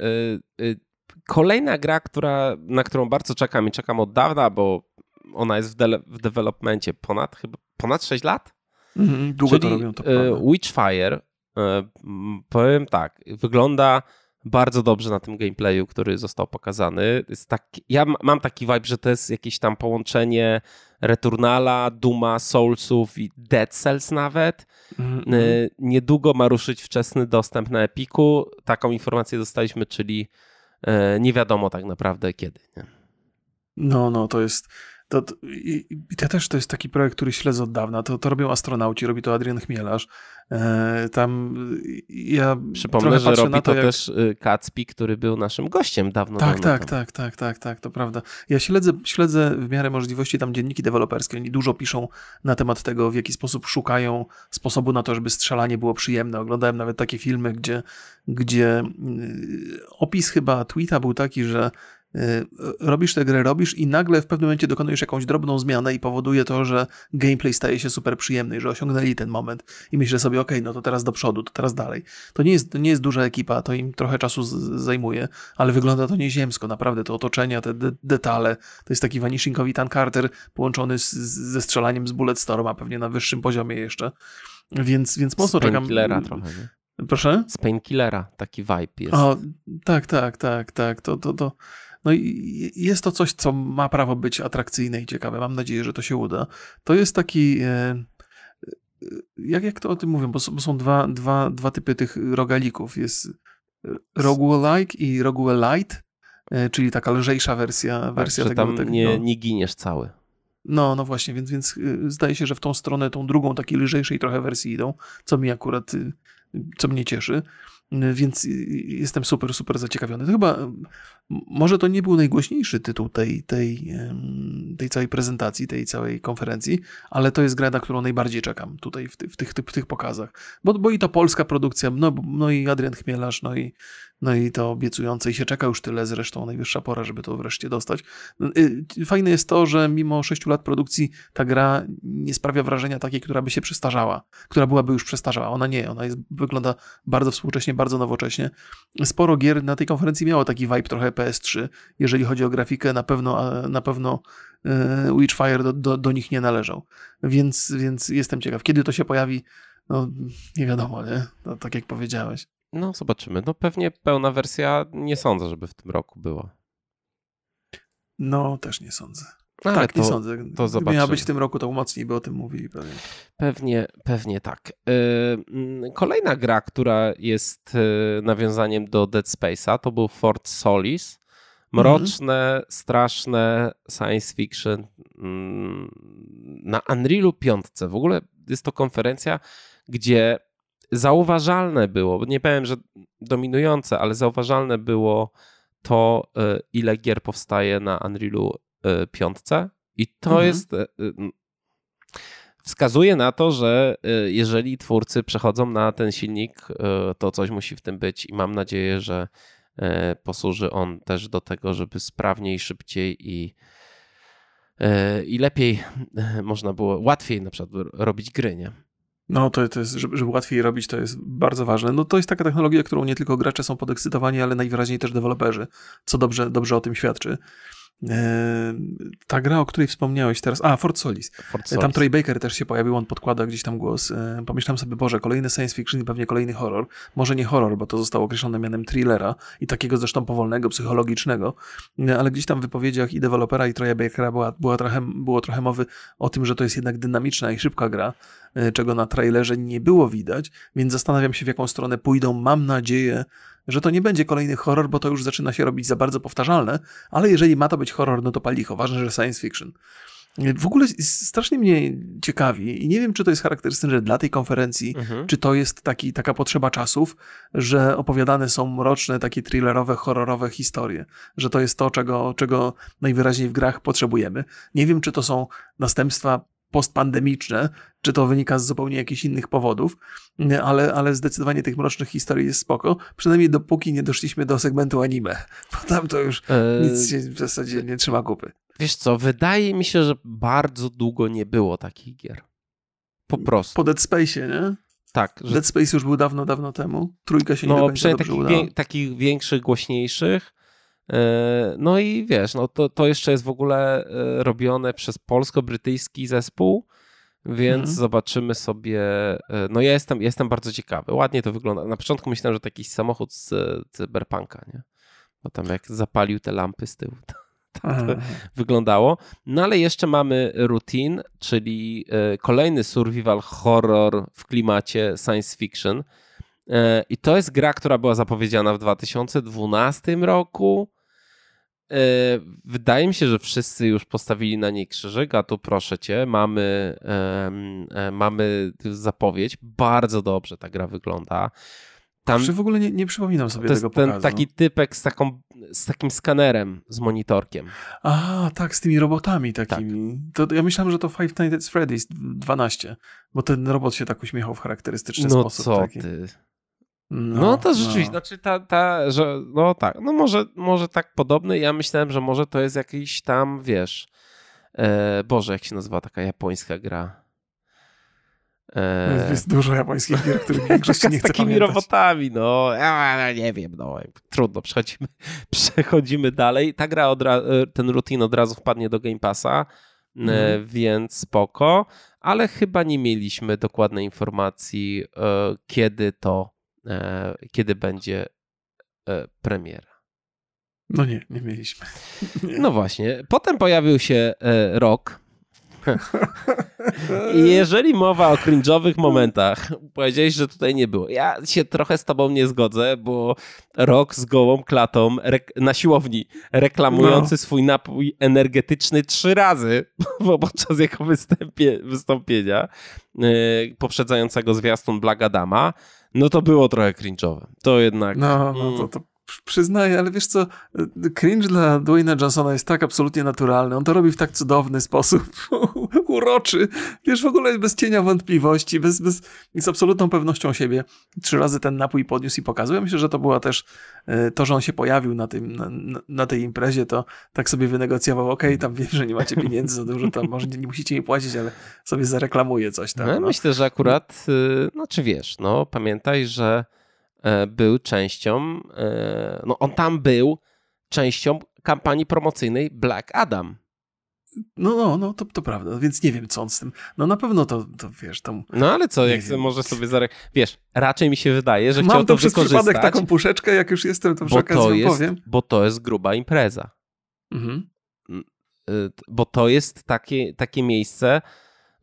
B: Y, y, kolejna gra, która, na którą bardzo czekam i czekam od dawna, bo ona jest w, de w developmencie ponad chyba ponad 6 lat.
A: Mhm, długo Czyli, to robią, to
B: y, Witchfire, powiem tak, wygląda bardzo dobrze na tym gameplayu, który został pokazany. Jest tak, ja mam taki vibe, że to jest jakieś tam połączenie Returnala, Duma, Soulsów i Dead Cells nawet. Mm -hmm. Niedługo ma ruszyć wczesny dostęp na Epiku. Taką informację dostaliśmy, czyli e, nie wiadomo tak naprawdę kiedy. Nie?
A: No, no, to jest to, to, i, i to też to jest taki projekt, który śledzę od dawna. To, to robią astronauci, robi to Adrian Chmielarz. E, tam ja
B: Przypomnę, że robi to, jak... też y, Kacpi, który był naszym gościem dawno
A: tak,
B: dawno
A: tak, tak, tak, tak, tak, to prawda. Ja śledzę, śledzę w miarę możliwości tam dzienniki deweloperskie. Oni dużo piszą na temat tego, w jaki sposób szukają sposobu na to, żeby strzelanie było przyjemne. Oglądałem nawet takie filmy, gdzie, gdzie y, opis chyba tweeta był taki, że robisz tę grę, robisz i nagle w pewnym momencie dokonujesz jakąś drobną zmianę i powoduje to, że gameplay staje się super przyjemny, że osiągnęli ten moment i myślę sobie, ok, no to teraz do przodu, to teraz dalej. To nie jest, to nie jest duża ekipa, to im trochę czasu zajmuje, ale wygląda to nieziemsko, naprawdę, te otoczenia, te de detale, to jest taki Vanishingowy Tan Carter połączony z, ze strzelaniem z Bulletstorm, a pewnie na wyższym poziomie jeszcze, więc, więc mocno czekam.
B: Trochę, nie?
A: Proszę?
B: Z Painkillera taki vibe jest.
A: O, tak, tak, tak, tak, to, to, to no i jest to coś, co ma prawo być atrakcyjne i ciekawe. Mam nadzieję, że to się uda. To jest taki. E, jak, jak to o tym mówią, bo są, bo są dwa, dwa, dwa typy tych rogalików. Jest roguelike i roguelite, czyli taka lżejsza wersja,
B: tak,
A: wersja
B: że
A: tego.
B: tam
A: tego,
B: nie,
A: no.
B: nie giniesz cały.
A: No, no właśnie, więc, więc zdaje się, że w tą stronę, tą drugą, takiej lżejszej trochę wersji idą, co mi akurat, co mnie cieszy. Więc jestem super, super zaciekawiony. To chyba, może to nie był najgłośniejszy tytuł tej, tej, tej całej prezentacji, tej całej konferencji, ale to jest gra, na którą najbardziej czekam tutaj w, ty, w, tych, w tych pokazach. Bo, bo i to polska produkcja, no, no i Adrian Chmielarz, no i, no i to obiecujące i się czeka już tyle, zresztą najwyższa pora, żeby to wreszcie dostać. Y, fajne jest to, że mimo 6 lat produkcji ta gra nie sprawia wrażenia takiej, która by się przestarzała, która byłaby już przestarzała. Ona nie, ona jest, wygląda bardzo współcześnie, bardzo nowocześnie. Sporo gier na tej konferencji miało taki vibe trochę PS3. Jeżeli chodzi o grafikę, na pewno, na pewno y, Witchfire do, do, do nich nie należał. Więc, więc jestem ciekaw, kiedy to się pojawi. No, nie wiadomo, nie? No, tak jak powiedziałeś.
B: No, zobaczymy. No, pewnie pełna wersja nie sądzę, żeby w tym roku była.
A: No, też nie sądzę.
B: Ale
A: tak,
B: to,
A: nie sądzę.
B: To
A: Gdyby
B: zobaczymy.
A: miała być w tym roku, to mocniej by o tym mówili pewnie.
B: Pewnie, pewnie tak. Yy, Kolejna gra, która jest yy, nawiązaniem do Dead Space'a, to był Fort Solis. Mroczne, straszne science fiction mm, na Unrealu 5. W ogóle jest to konferencja, gdzie zauważalne było, nie powiem, że dominujące, ale zauważalne było to, yy, ile gier powstaje na Unrealu 5. I to
A: Mhm.
B: jest wskazuje na to, że y, jeżeli twórcy przechodzą na ten silnik, y, to coś musi w tym być i mam nadzieję, że y, posłuży on też do tego, żeby sprawniej, szybciej i, i lepiej można było, łatwiej na przykład robić gry, nie?
A: No, to, to jest, żeby, żeby łatwiej robić, to jest bardzo ważne. No, to jest taka technologia, którą nie tylko gracze są podekscytowani, ale najwyraźniej też deweloperzy, co dobrze, dobrze o tym świadczy. Ta gra, o której wspomniałeś teraz, a Fort Solis.
B: Fort Solis.
A: Tam Troy Baker też się pojawił, on podkłada gdzieś tam głos. Pomyślałem sobie, Boże, kolejny science fiction i pewnie kolejny horror. Może nie horror, bo to zostało określone mianem thrillera i takiego zresztą powolnego, psychologicznego, ale gdzieś tam w wypowiedziach i dewelopera i Troya Bakera była, była trochę, było trochę mowy o tym, że to jest jednak dynamiczna i szybka gra, czego na trailerze nie było widać, więc zastanawiam się, w jaką stronę pójdą. Mam nadzieję, że to nie będzie kolejny horror, bo to już zaczyna się robić za bardzo powtarzalne, ale jeżeli ma to być horror, no to palicho. Ważne, że science fiction. W ogóle strasznie mnie ciekawi i nie wiem, czy to jest charakterystyczne dla tej konferencji,
B: Mhm.
A: czy to jest taki, taka potrzeba czasów, że opowiadane są mroczne, takie thrillerowe, horrorowe historie, że to jest to, czego, czego najwyraźniej w grach potrzebujemy. Nie wiem, czy to są następstwa postpandemiczne, czy to wynika z zupełnie jakichś innych powodów, ale, ale zdecydowanie tych mrocznych historii jest spoko, przynajmniej dopóki nie doszliśmy do segmentu anime, bo tam to już
B: E,
A: nic się w zasadzie nie trzyma kupy.
B: Wiesz co, wydaje mi się, że bardzo długo nie było takich gier. Po prostu.
A: Po Dead Space, nie?
B: tak, że
A: Dead Space już był dawno, dawno temu. Trójka się nie do
B: no,
A: końca dobrze
B: takich, wię, takich większych, głośniejszych. E, No i wiesz, no to, to jeszcze jest w ogóle e, robione przez polsko-brytyjski zespół, więc
A: Mhm.
B: zobaczymy sobie. e, No ja jestem, jestem bardzo ciekawy. Ładnie to wygląda. Na początku myślałem, że to jakiś samochód z cyberpunka, nie? Bo tam jak zapalił te lampy z tyłu, to
A: Aha.
B: wyglądało. No ale jeszcze mamy Routine, czyli kolejny survival horror w klimacie science fiction. I to jest gra, która była zapowiedziana w 2012 roku. E, Wydaje mi się, że wszyscy już postawili na niej krzyżyk, a tu proszę cię, mamy, e, mamy zapowiedź. Bardzo dobrze ta gra wygląda. Tam
A: Kurczę, w ogóle nie, nie przypominam sobie
B: to
A: tego
B: jest ten
A: pokazu.
B: taki typek z, taką, z takim skanerem, z monitorkiem.
A: A, tak, z tymi robotami
B: Tak.
A: takimi. To, ja myślałem, że to Five Nights at Freddy's 12, bo ten robot się tak uśmiechał w charakterystyczny
B: No
A: sposób.
B: co
A: taki.
B: ty.
A: No,
B: No, to rzeczywiście,
A: no.
B: znaczy ta, ta, że no tak, no może, może tak podobny. Ja myślałem, że może to jest jakiś tam, wiesz, e, Boże, jak się nazywa taka japońska gra? E,
A: Jest dużo japońskich gier, których w większości
B: taka
A: nie
B: z
A: chcę
B: takimi
A: pamiętać.
B: robotami, no, a, nie wiem, no, trudno, przechodzimy, przechodzimy dalej. Ta gra, od e, ten rutin od razu wpadnie do Game Passa,
A: Mhm.
B: więc spoko, ale chyba nie mieliśmy dokładnej informacji, e, kiedy to, kiedy będzie e, premiera.
A: No nie, nie mieliśmy. Nie.
B: No właśnie. Potem pojawił się e, rok. I jeżeli mowa o cringe'owych momentach, powiedziałeś, że tutaj nie było. Ja się trochę z tobą nie zgodzę, bo rok z gołą klatą na siłowni reklamujący no. swój napój energetyczny trzy razy podczas jego wystąpienia poprzedzającego zwiastun Black Adama, no to było trochę cringe'owe. To jednak...
A: No, no to, mm. to przyznaję, ale wiesz co, cringe dla Dwayna Johnsona jest tak absolutnie naturalny. On to robi w tak cudowny sposób, uroczy. Wiesz, w ogóle bez cienia wątpliwości, bez, bez, z absolutną pewnością siebie. Trzy razy ten napój podniósł i pokazuje. Myślę, że to była też e, to, że on się pojawił na, tym, na, na tej imprezie, to tak sobie wynegocjował, okej, okay, tam wiem, że nie macie pieniędzy za dużo, tam może nie, nie musicie mi płacić, ale sobie zareklamuje coś tam.
B: No, no. Myślę, że akurat, y, no czy wiesz, no pamiętaj, że był częścią, e, no on tam był częścią kampanii promocyjnej Black Adam.
A: No, no, no, to, to prawda, więc nie wiem, co on z tym. No na pewno to, to wiesz, tam.
B: No ale co, jak wiem. może sobie zarek... Wiesz, raczej mi się wydaje, że Mam chciał to, to przez przypadek
A: taką puszeczkę, jak już jestem, to przy okazji
B: jest,
A: powiem.
B: Bo to jest gruba impreza. Mhm. Y, bo to jest takie, takie miejsce,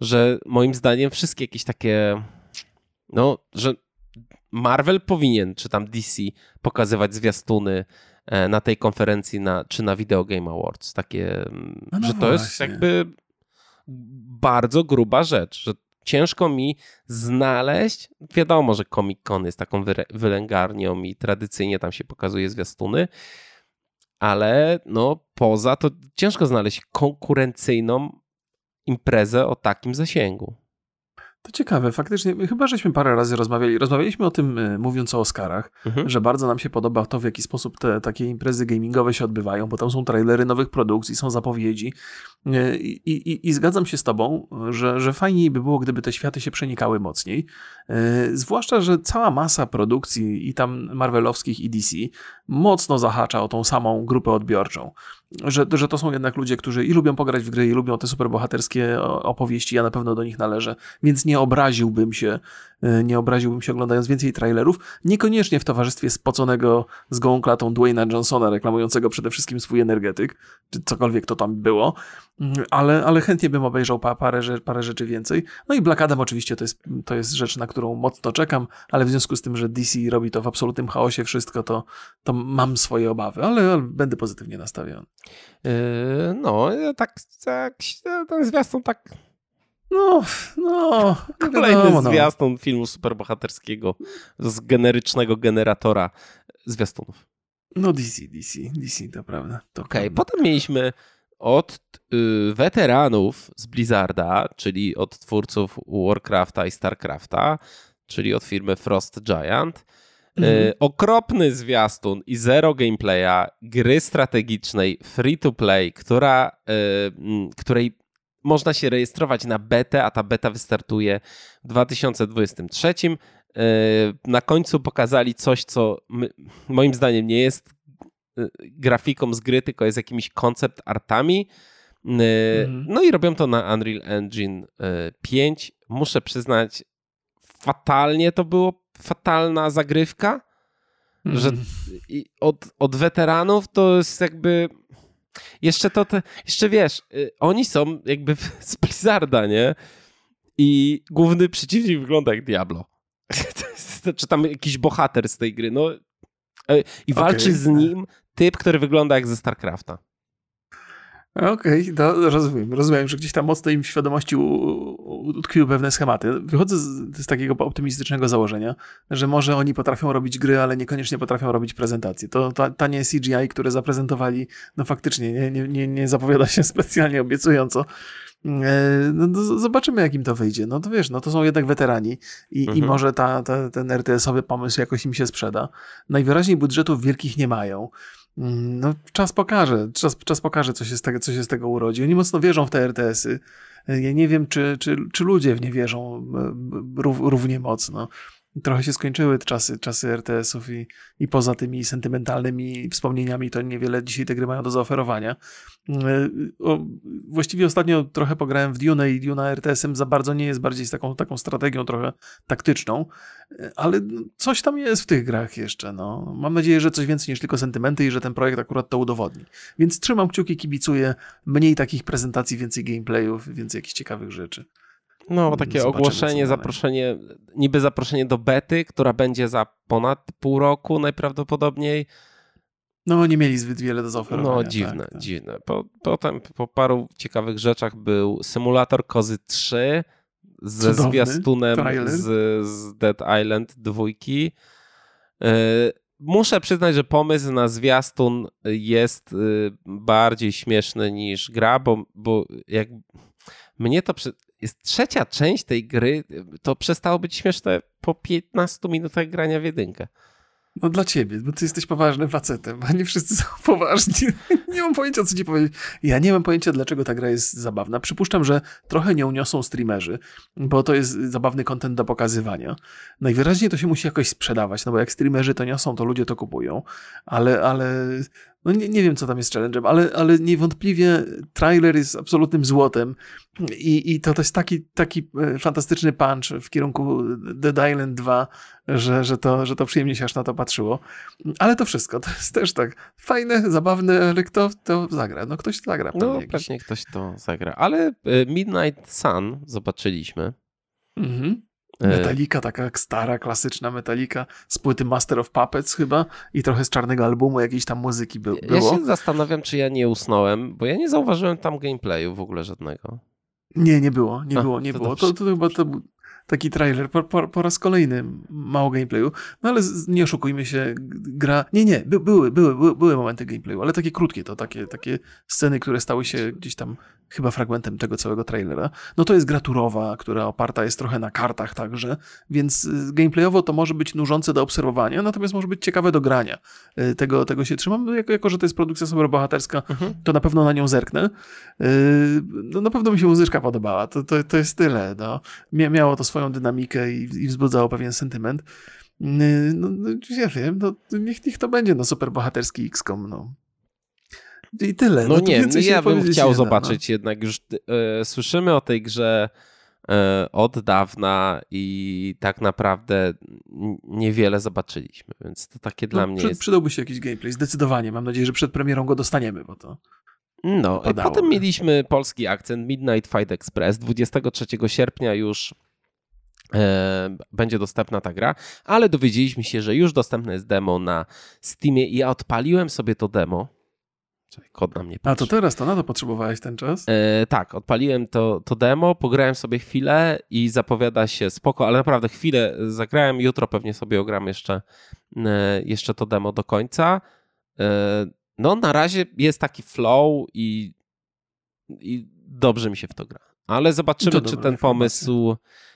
B: że moim zdaniem wszystkie jakieś takie, no, że Marvel powinien, czy tam DC, pokazywać zwiastuny e, na tej konferencji, na, czy na Video Game Awards. Takie, mm, no, no że to właśnie. jest jakby bardzo gruba rzecz, że ciężko mi znaleźć, wiadomo, że Comic Con jest taką wylęgarnią i tradycyjnie tam się pokazuje zwiastuny, ale no poza to ciężko znaleźć konkurencyjną imprezę o takim zasięgu.
A: To ciekawe, faktycznie, chyba żeśmy parę razy rozmawiali. Rozmawialiśmy o tym, y, mówiąc o Oscarach, mhm. że bardzo nam się podoba to, w jaki sposób te takie imprezy gamingowe się odbywają, bo tam są trailery nowych produkcji, są zapowiedzi. Y, I, i, zgadzam się z Tobą, że, że fajniej by było, gdyby te światy się przenikały mocniej. Y, zwłaszcza, że cała masa produkcji i tam Marvelowskich i DC mocno zahacza o tą samą grupę odbiorczą że, że to są jednak ludzie, którzy i lubią pograć w gry, i lubią te superbohaterskie opowieści, ja na pewno do nich należę, więc nie obraziłbym się, e, nie obraziłbym się oglądając więcej trailerów, niekoniecznie w towarzystwie spoconego z gołą klatą Dwayna Johnsona, reklamującego przede wszystkim swój energetyk, czy cokolwiek to tam było, ale, ale chętnie bym obejrzał parę, parę rzeczy więcej. No i Black Adam oczywiście to jest, to jest rzecz, na którą mocno czekam, ale w związku z tym, że DC robi to w absolutnym chaosie wszystko, to, to mam swoje obawy, ale, ale będę pozytywnie nastawiony.
B: Yy, no, tak, tak, ten zwiastun tak
A: no, no.
B: Kolejny wiadomo, no. zwiastun no. filmu superbohaterskiego z generycznego generatora zwiastunów.
A: No DC, DC, DC, to prawda.
B: Okej, okay, potem mieliśmy od y, weteranów z Blizzarda, czyli od twórców Warcrafta i Starcrafta, czyli od firmy Frost Giant, Mhm. okropny zwiastun i zero gameplaya gry strategicznej free to play, która, y, której można się rejestrować na betę, a ta beta wystartuje w 2023. Y, na końcu pokazali coś, co my, moim zdaniem nie jest grafiką z gry, tylko jest jakimiś koncept artami. Mhm. No i robią to na Unreal Engine 5. Muszę przyznać, fatalnie to było fatalna zagrywka, że od, od weteranów to jest jakby jeszcze to, te, jeszcze wiesz, y, oni są jakby z Blizzarda, nie? I główny przeciwnik wygląda jak Diablo. Czy tam jakiś bohater z tej gry, no. E, I walczy okay. z nim typ, który wygląda jak ze StarCrafta.
A: Okej, okay, rozumiem. Rozumiem, że gdzieś tam mocno im w świadomości utkwiły pewne schematy. Wychodzę z, z, takiego optymistycznego założenia, że może oni potrafią robić gry, ale niekoniecznie potrafią robić prezentacje. To ta, tanie CGI, które zaprezentowali, no faktycznie nie, nie, nie, nie zapowiada się specjalnie obiecująco. E, no, zobaczymy, jak im to wyjdzie. No to wiesz, no to są jednak weterani i, mhm. i może ta, ta, ten RTS-owy pomysł jakoś im się sprzeda. Najwyraźniej budżetów wielkich nie mają. Mm, no, czas pokaże, czas, czas pokaże, co się, z tego, co się z tego urodzi. Oni mocno wierzą w te RTS-y. Ja nie wiem, czy, czy, czy ludzie w nie wierzą e, równie mocno. Trochę się skończyły czasy, czasy RTS-ów i, i poza tymi sentymentalnymi wspomnieniami to niewiele dzisiaj te gry mają do zaoferowania. E, o, właściwie ostatnio trochę pograłem w Dune i Duna RTS-em za bardzo nie jest bardziej z taką, taką strategią trochę taktyczną, e, ale coś tam jest w tych grach jeszcze. No. Mam nadzieję, że coś więcej niż tylko sentymenty i że ten projekt akurat to udowodni. Więc trzymam kciuki, kibicuję. Mniej takich prezentacji, więcej gameplayów, więcej jakichś ciekawych rzeczy.
B: No, bo takie Zobaczymy, ogłoszenie, zaproszenie, niby zaproszenie do bety, która będzie za ponad pół roku najprawdopodobniej.
A: No, nie mieli zbyt wiele do zaoferowania.
B: No, dziwne, tak, tak. dziwne. Po, potem po paru ciekawych rzeczach był symulator Kozy 3 ze Cudowny zwiastunem z, z, Dead Island 2. Yy, muszę przyznać, że pomysł na zwiastun jest yy, bardziej śmieszny niż gra, bo, bo jak mnie to jest trzecia część tej gry, to przestało być śmieszne po 15 minutach grania w jedynkę.
A: No dla ciebie, bo ty jesteś poważnym facetem, a nie wszyscy są poważni. nie mam pojęcia, co ci powiedzieć. Ja nie mam pojęcia, dlaczego ta gra jest zabawna. Przypuszczam, że trochę nią niosą streamerzy, bo to jest zabawny kontent do pokazywania. Najwyraźniej to się musi jakoś sprzedawać, no bo jak streamerzy to niosą, to ludzie to kupują. Ale, ale no nie, nie wiem, co tam jest challenge'em, ale, ale niewątpliwie trailer jest absolutnym złotem i, i to, to jest taki, taki e, fantastyczny punch w kierunku Dead Island 2, że, że, to, że to przyjemnie się aż na to patrzyło. Ale to wszystko, to jest też tak fajne, zabawne, ale kto to zagra? No ktoś zagra.
B: No pewnie ktoś to zagra, ale e, Midnight Sun zobaczyliśmy. Mhm.
A: E, Metalika, taka stara, klasyczna Metalika z płyty Master of Puppets chyba i trochę z czarnego albumu jakiejś tam muzyki by, było.
B: Ja się zastanawiam, czy ja nie usnąłem, bo ja nie zauważyłem tam gameplayu w ogóle żadnego.
A: Nie, nie było, nie A, było, nie to było. To, to, chyba to był taki trailer po, po, po, raz kolejny mało gameplayu. No ale nie oszukujmy się, gra... Nie, nie, by, były, były, były, były momenty gameplayu, ale takie krótkie to, takie, takie sceny, które stały się gdzieś tam chyba fragmentem tego całego trailera. No to jest gra turowa, która oparta jest trochę na kartach także, więc y, gameplayowo to może być nużące do obserwowania, natomiast może być ciekawe do grania. Y, tego, tego się trzymam. No, jako, jako, że to jest produkcja superbohaterska, mhm. to na pewno na nią zerknę. Y, no, na pewno mi się muzyczka podobała. To, to, to jest tyle. No. Miało to swoją dynamikę i, i wzbudzało pewien sentyment. No, no, ja wiem, no, niech, niech to będzie no, superbohaterski XCOM. No. I tyle.
B: No, no nie, no ja bym chciał no. zobaczyć no. jednak już e, słyszymy o tej grze e, od dawna i tak naprawdę niewiele zobaczyliśmy, więc to takie dla mnie jest...
A: Przydałby się jakiś gameplay, zdecydowanie. Mam nadzieję, że przed premierą go dostaniemy, bo to...
B: No, potem mieliśmy polski akcent Midnight Fight Express. 23 sierpnia już będzie dostępna ta gra, ale dowiedzieliśmy się, że już dostępne jest demo na Steamie i ja odpaliłem sobie to demo Czekaj, kod na mnie
A: patrzy. A to teraz, to na to potrzebowałeś ten czas?
B: E, tak, odpaliłem to, to demo, pograłem sobie chwilę i zapowiada się spoko, ale naprawdę chwilę zagrałem, jutro pewnie sobie ogram jeszcze, e, jeszcze to demo do końca. E, no na razie jest taki flow i, i dobrze mi się w to gra. Ale zobaczymy, czy ten pomysł,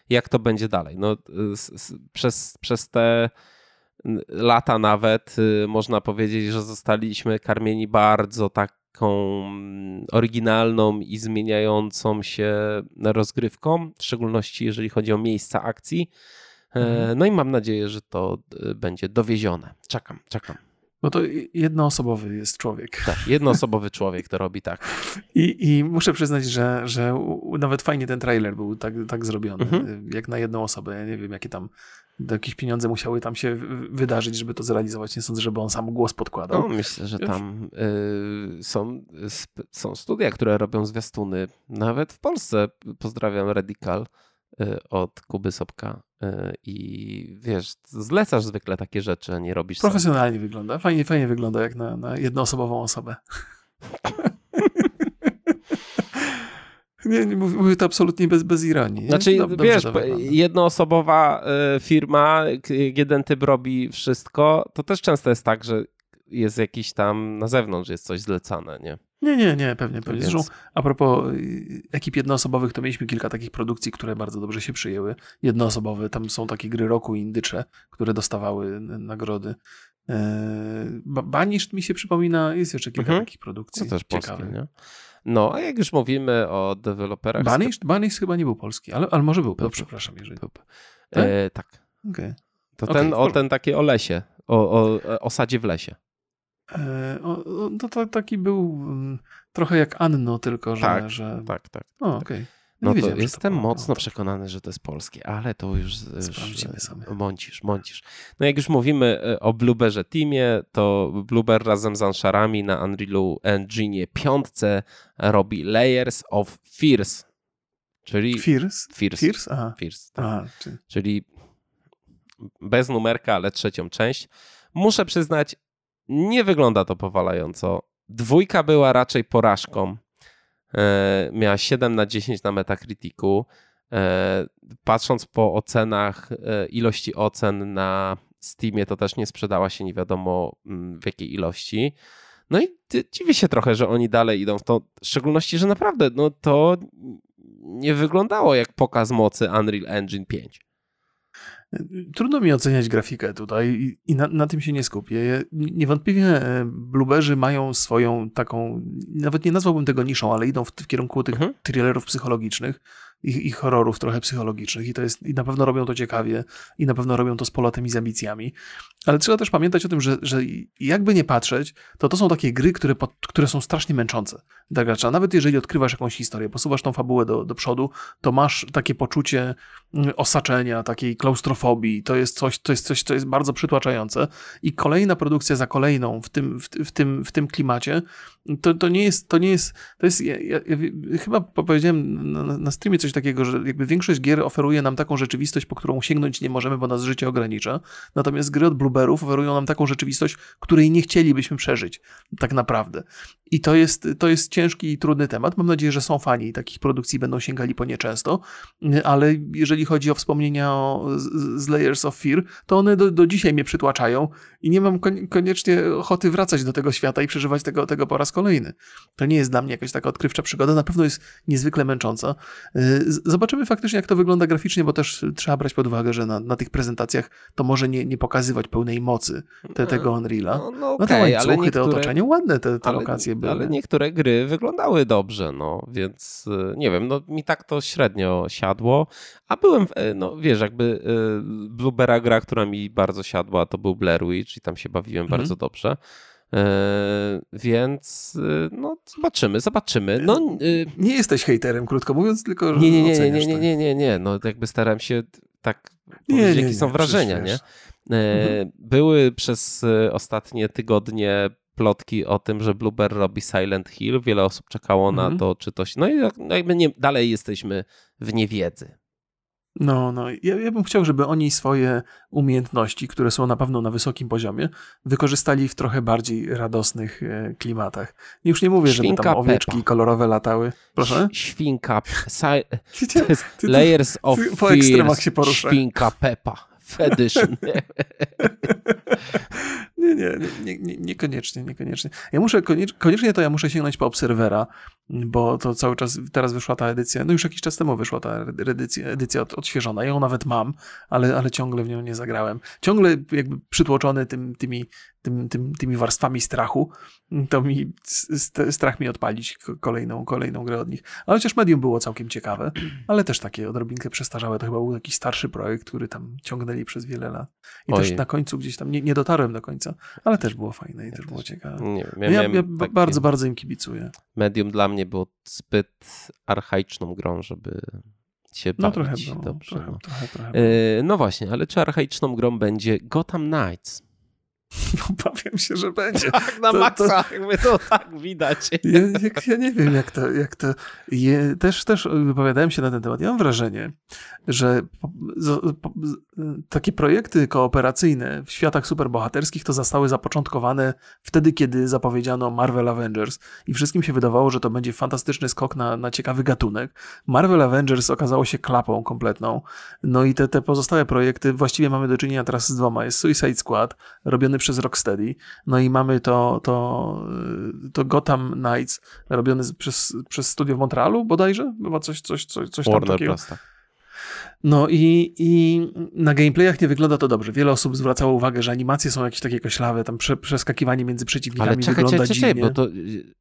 B: jak to będzie dalej. No, przez, przez te lata nawet y, można powiedzieć, że zostaliśmy karmieni bardzo taką oryginalną i zmieniającą się rozgrywką, w szczególności jeżeli chodzi o miejsca akcji. E, mhm. No i mam nadzieję, że to y, będzie dowiezione. Czekam, czekam.
A: Bo to jednoosobowy jest człowiek.
B: Tak, jednoosobowy człowiek to robi tak.
A: I, i muszę przyznać, że, że nawet fajnie ten trailer był tak, tak zrobiony, mhm. jak na jedną osobę. Ja nie wiem, jakie tam jakieś pieniądze musiały tam się wydarzyć, żeby to zrealizować. Nie sądzę, żeby on sam głos podkładał.
B: No, myślę, że tam y, są, są studia, które robią zwiastuny. Nawet w Polsce pozdrawiam Radical od Kuby Sobka. Y, I wiesz, zlecasz zwykle takie rzeczy, a nie robisz
A: Profesjonalnie wygląda. Fajnie, fajnie wygląda jak na, na jednoosobową osobę. Nie, nie mówię to absolutnie bez, bez ironii.
B: Znaczy, Dob wiesz, jednoosobowa y, firma, jeden typ robi wszystko, to też często jest tak, że jest jakiś tam na zewnątrz jest coś zlecane, nie?
A: Nie, nie, nie, pewnie. pewnie. Zresztą a propos y, ekip jednoosobowych, to mieliśmy kilka takich produkcji, które bardzo dobrze się przyjęły. Jednoosobowe, tam są takie gry roku indycze, które dostawały nagrody. E, Banished mi się przypomina, jest jeszcze kilka mhm. takich produkcji.
B: To też polskie, nie? No, a jak już mówimy o deweloperach...
A: Banished? Banished chyba nie był polski, ale, ale może był. był, był przepraszam, jeżeli... Był.
B: Tak? E, tak.
A: Okay.
B: To okay. ten, o, ten taki o lesie, o, o osadzie w lesie.
A: E, o, no to taki był mm, trochę jak Anno, tylko że...
B: Tak,
A: że...
B: tak, tak.
A: O, tak. okej. Okay.
B: No to jestem to mocno przekonany, że to jest polskie, ale to już,
A: Sprawdzimy już sobie.
B: mącisz, mącisz. No jak już mówimy e, o Blueberze Teamie, to Blueber razem z Anszarami na Unrealu Engine 5 robi Layers of Fears. Czyli...
A: Fears?
B: Fears.
A: Fears? Aha.
B: Fears tak. Aha, czy... Czyli bez numerka, ale trzecią część. Muszę przyznać, nie wygląda to powalająco. Dwójka była raczej porażką E, miała 7 na 10 na Metacriticu. E, patrząc po ocenach, e, ilości ocen na Steamie, to też nie sprzedała się nie wiadomo mm, w jakiej ilości. No i dziwię się trochę, że oni dalej idą w to, w szczególności, że naprawdę no to nie wyglądało jak pokaz mocy Unreal Engine 5.
A: Trudno mi oceniać grafikę tutaj i na, na tym się nie skupię. Niewątpliwie e, Blueberry mają swoją taką, nawet nie nazwałbym tego niszą, ale idą w, w kierunku tych mhm. thrillerów psychologicznych i, i horrorów trochę psychologicznych i to jest, i na pewno robią to ciekawie i na pewno robią to z polotem i z ambicjami. Ale trzeba też pamiętać o tym, że, że jakby nie patrzeć, to to są takie gry, które, które są strasznie męczące dla gracza. Nawet jeżeli odkrywasz jakąś historię, posuwasz tą fabułę do, do przodu, to masz takie poczucie mm, osaczenia, takiej klaustrofobii. To jest coś, to jest coś, co jest bardzo przytłaczające i kolejna produkcja za kolejną w tym, w, w tym, w tym klimacie, to, to nie jest, to nie jest, to jest, ja, ja, ja chyba powiedziałem na, na streamie coś takiego, że jakby większość gier oferuje nam taką rzeczywistość, po którą sięgnąć nie możemy, bo nas życie ogranicza. Natomiast gry od Blueberów oferują nam taką rzeczywistość, której nie chcielibyśmy przeżyć, tak naprawdę. I to jest, to jest ciężki i trudny temat. Mam nadzieję, że są fani takich produkcji będą sięgali po nie często, ale jeżeli chodzi o wspomnienia o, z, Layers of Fear, to one do, do dzisiaj mnie przytłaczają i nie mam koniecznie ochoty wracać do tego świata i przeżywać tego, tego po raz kolejny. To nie jest dla mnie jakaś taka odkrywcza przygoda, na pewno jest niezwykle męcząca. Zobaczymy faktycznie, jak to wygląda graficznie, bo też trzeba brać pod uwagę, że na, na tych prezentacjach to może nie, nie pokazywać pełnej mocy te, tego Unreala. No, no, okay, no te łańcuchy, ale niektóre, te otoczenie, ładne te, te ale, lokacje były.
B: Ale niektóre gry wyglądały dobrze, no, więc y, nie wiem, no mi tak to średnio siadło, a byłem, no wiesz, jakby y, Bluebera gra, która mi bardzo siadła, to był Blair Witch i tam się bawiłem mhm. bardzo dobrze. E, więc y, no, zobaczymy, zobaczymy. No,
A: nie jesteś hejterem, krótko mówiąc, tylko
B: nie, nie, nie, nie, nie, nie, nie, nie, nie. No, jakby staram się tak nie, powiedzieć, jakie są wrażenia, nie? E, mhm. Były przez e, ostatnie tygodnie plotki o tym, że Blueber robi Silent Hill. Wiele osób czekało mhm. na to, czy to się. No i no jakby nie, dalej jesteśmy w niewiedzy.
A: No, no. Ja, ja bym chciał, żeby oni swoje umiejętności, które są na pewno na wysokim poziomie, wykorzystali w trochę bardziej radosnych e, klimatach. Już nie mówię, Świnka żeby tam owieczki Peppa. kolorowe latały. Proszę?
B: Świnka. layers of po ekstremach się porusza. Świnka Pepa. Edition.
A: Nie, nie, nie, nie, niekoniecznie, niekoniecznie. Ja muszę, koniecznie to ja muszę sięgnąć po Obserwera, bo to cały czas, teraz wyszła ta edycja, no już jakiś czas temu wyszła ta edycja, edycja od, odświeżona. Ja ją nawet mam, ale, ale ciągle w nią nie zagrałem. Ciągle jakby przytłoczony tym, tymi, tym, tym, tymi warstwami strachu, to mi strach mi odpalić kolejną, kolejną grę od nich. Ale chociaż Medium było całkiem ciekawe, ale też takie odrobinkę przestarzałe. To chyba był jakiś starszy projekt, który tam ciągnęli przez wiele lat. I Oj. też na końcu gdzieś tam, nie, nie dotarłem do końca, ale też było fajne i ja też, też było ciekawe. Nie, ja, ja, ja bardzo, bardzo im kibicuję.
B: Medium dla mnie było zbyt archaiczną grą, żeby się no, bawić trochę było, dobrze. Trochę, no. Trochę, trochę e, no właśnie, ale czy archaiczną grą będzie Gotham Knights?
A: Bawię się, że będzie.
B: Tak, na to, maksa, to, jakby to tak widać.
A: Ja, jak, ja nie wiem, jak to, jak to je, też, też wypowiadałem się na ten temat. Ja mam wrażenie, że po, po, takie projekty kooperacyjne w światach superbohaterskich to zostały zapoczątkowane wtedy, kiedy zapowiedziano Marvel Avengers i wszystkim się wydawało, że to będzie fantastyczny skok na, na ciekawy gatunek. Marvel Avengers okazało się klapą kompletną. No i te, te pozostałe projekty, właściwie mamy do czynienia teraz z dwoma. Jest Suicide Squad, robiony przez Rocksteady. No i mamy to, to, to Gotham Knights robiony przez, przez studio w Montrealu bodajże? Była coś, coś, coś, coś tam takiego. Plus, tak. No i, i na gameplayach nie wygląda to dobrze. Wiele osób zwracało uwagę, że animacje są jakieś takie koślawe, tam prze, przeskakiwanie między przeciwnikami ale czekaj, wygląda czekaj, czekaj,
B: bo to,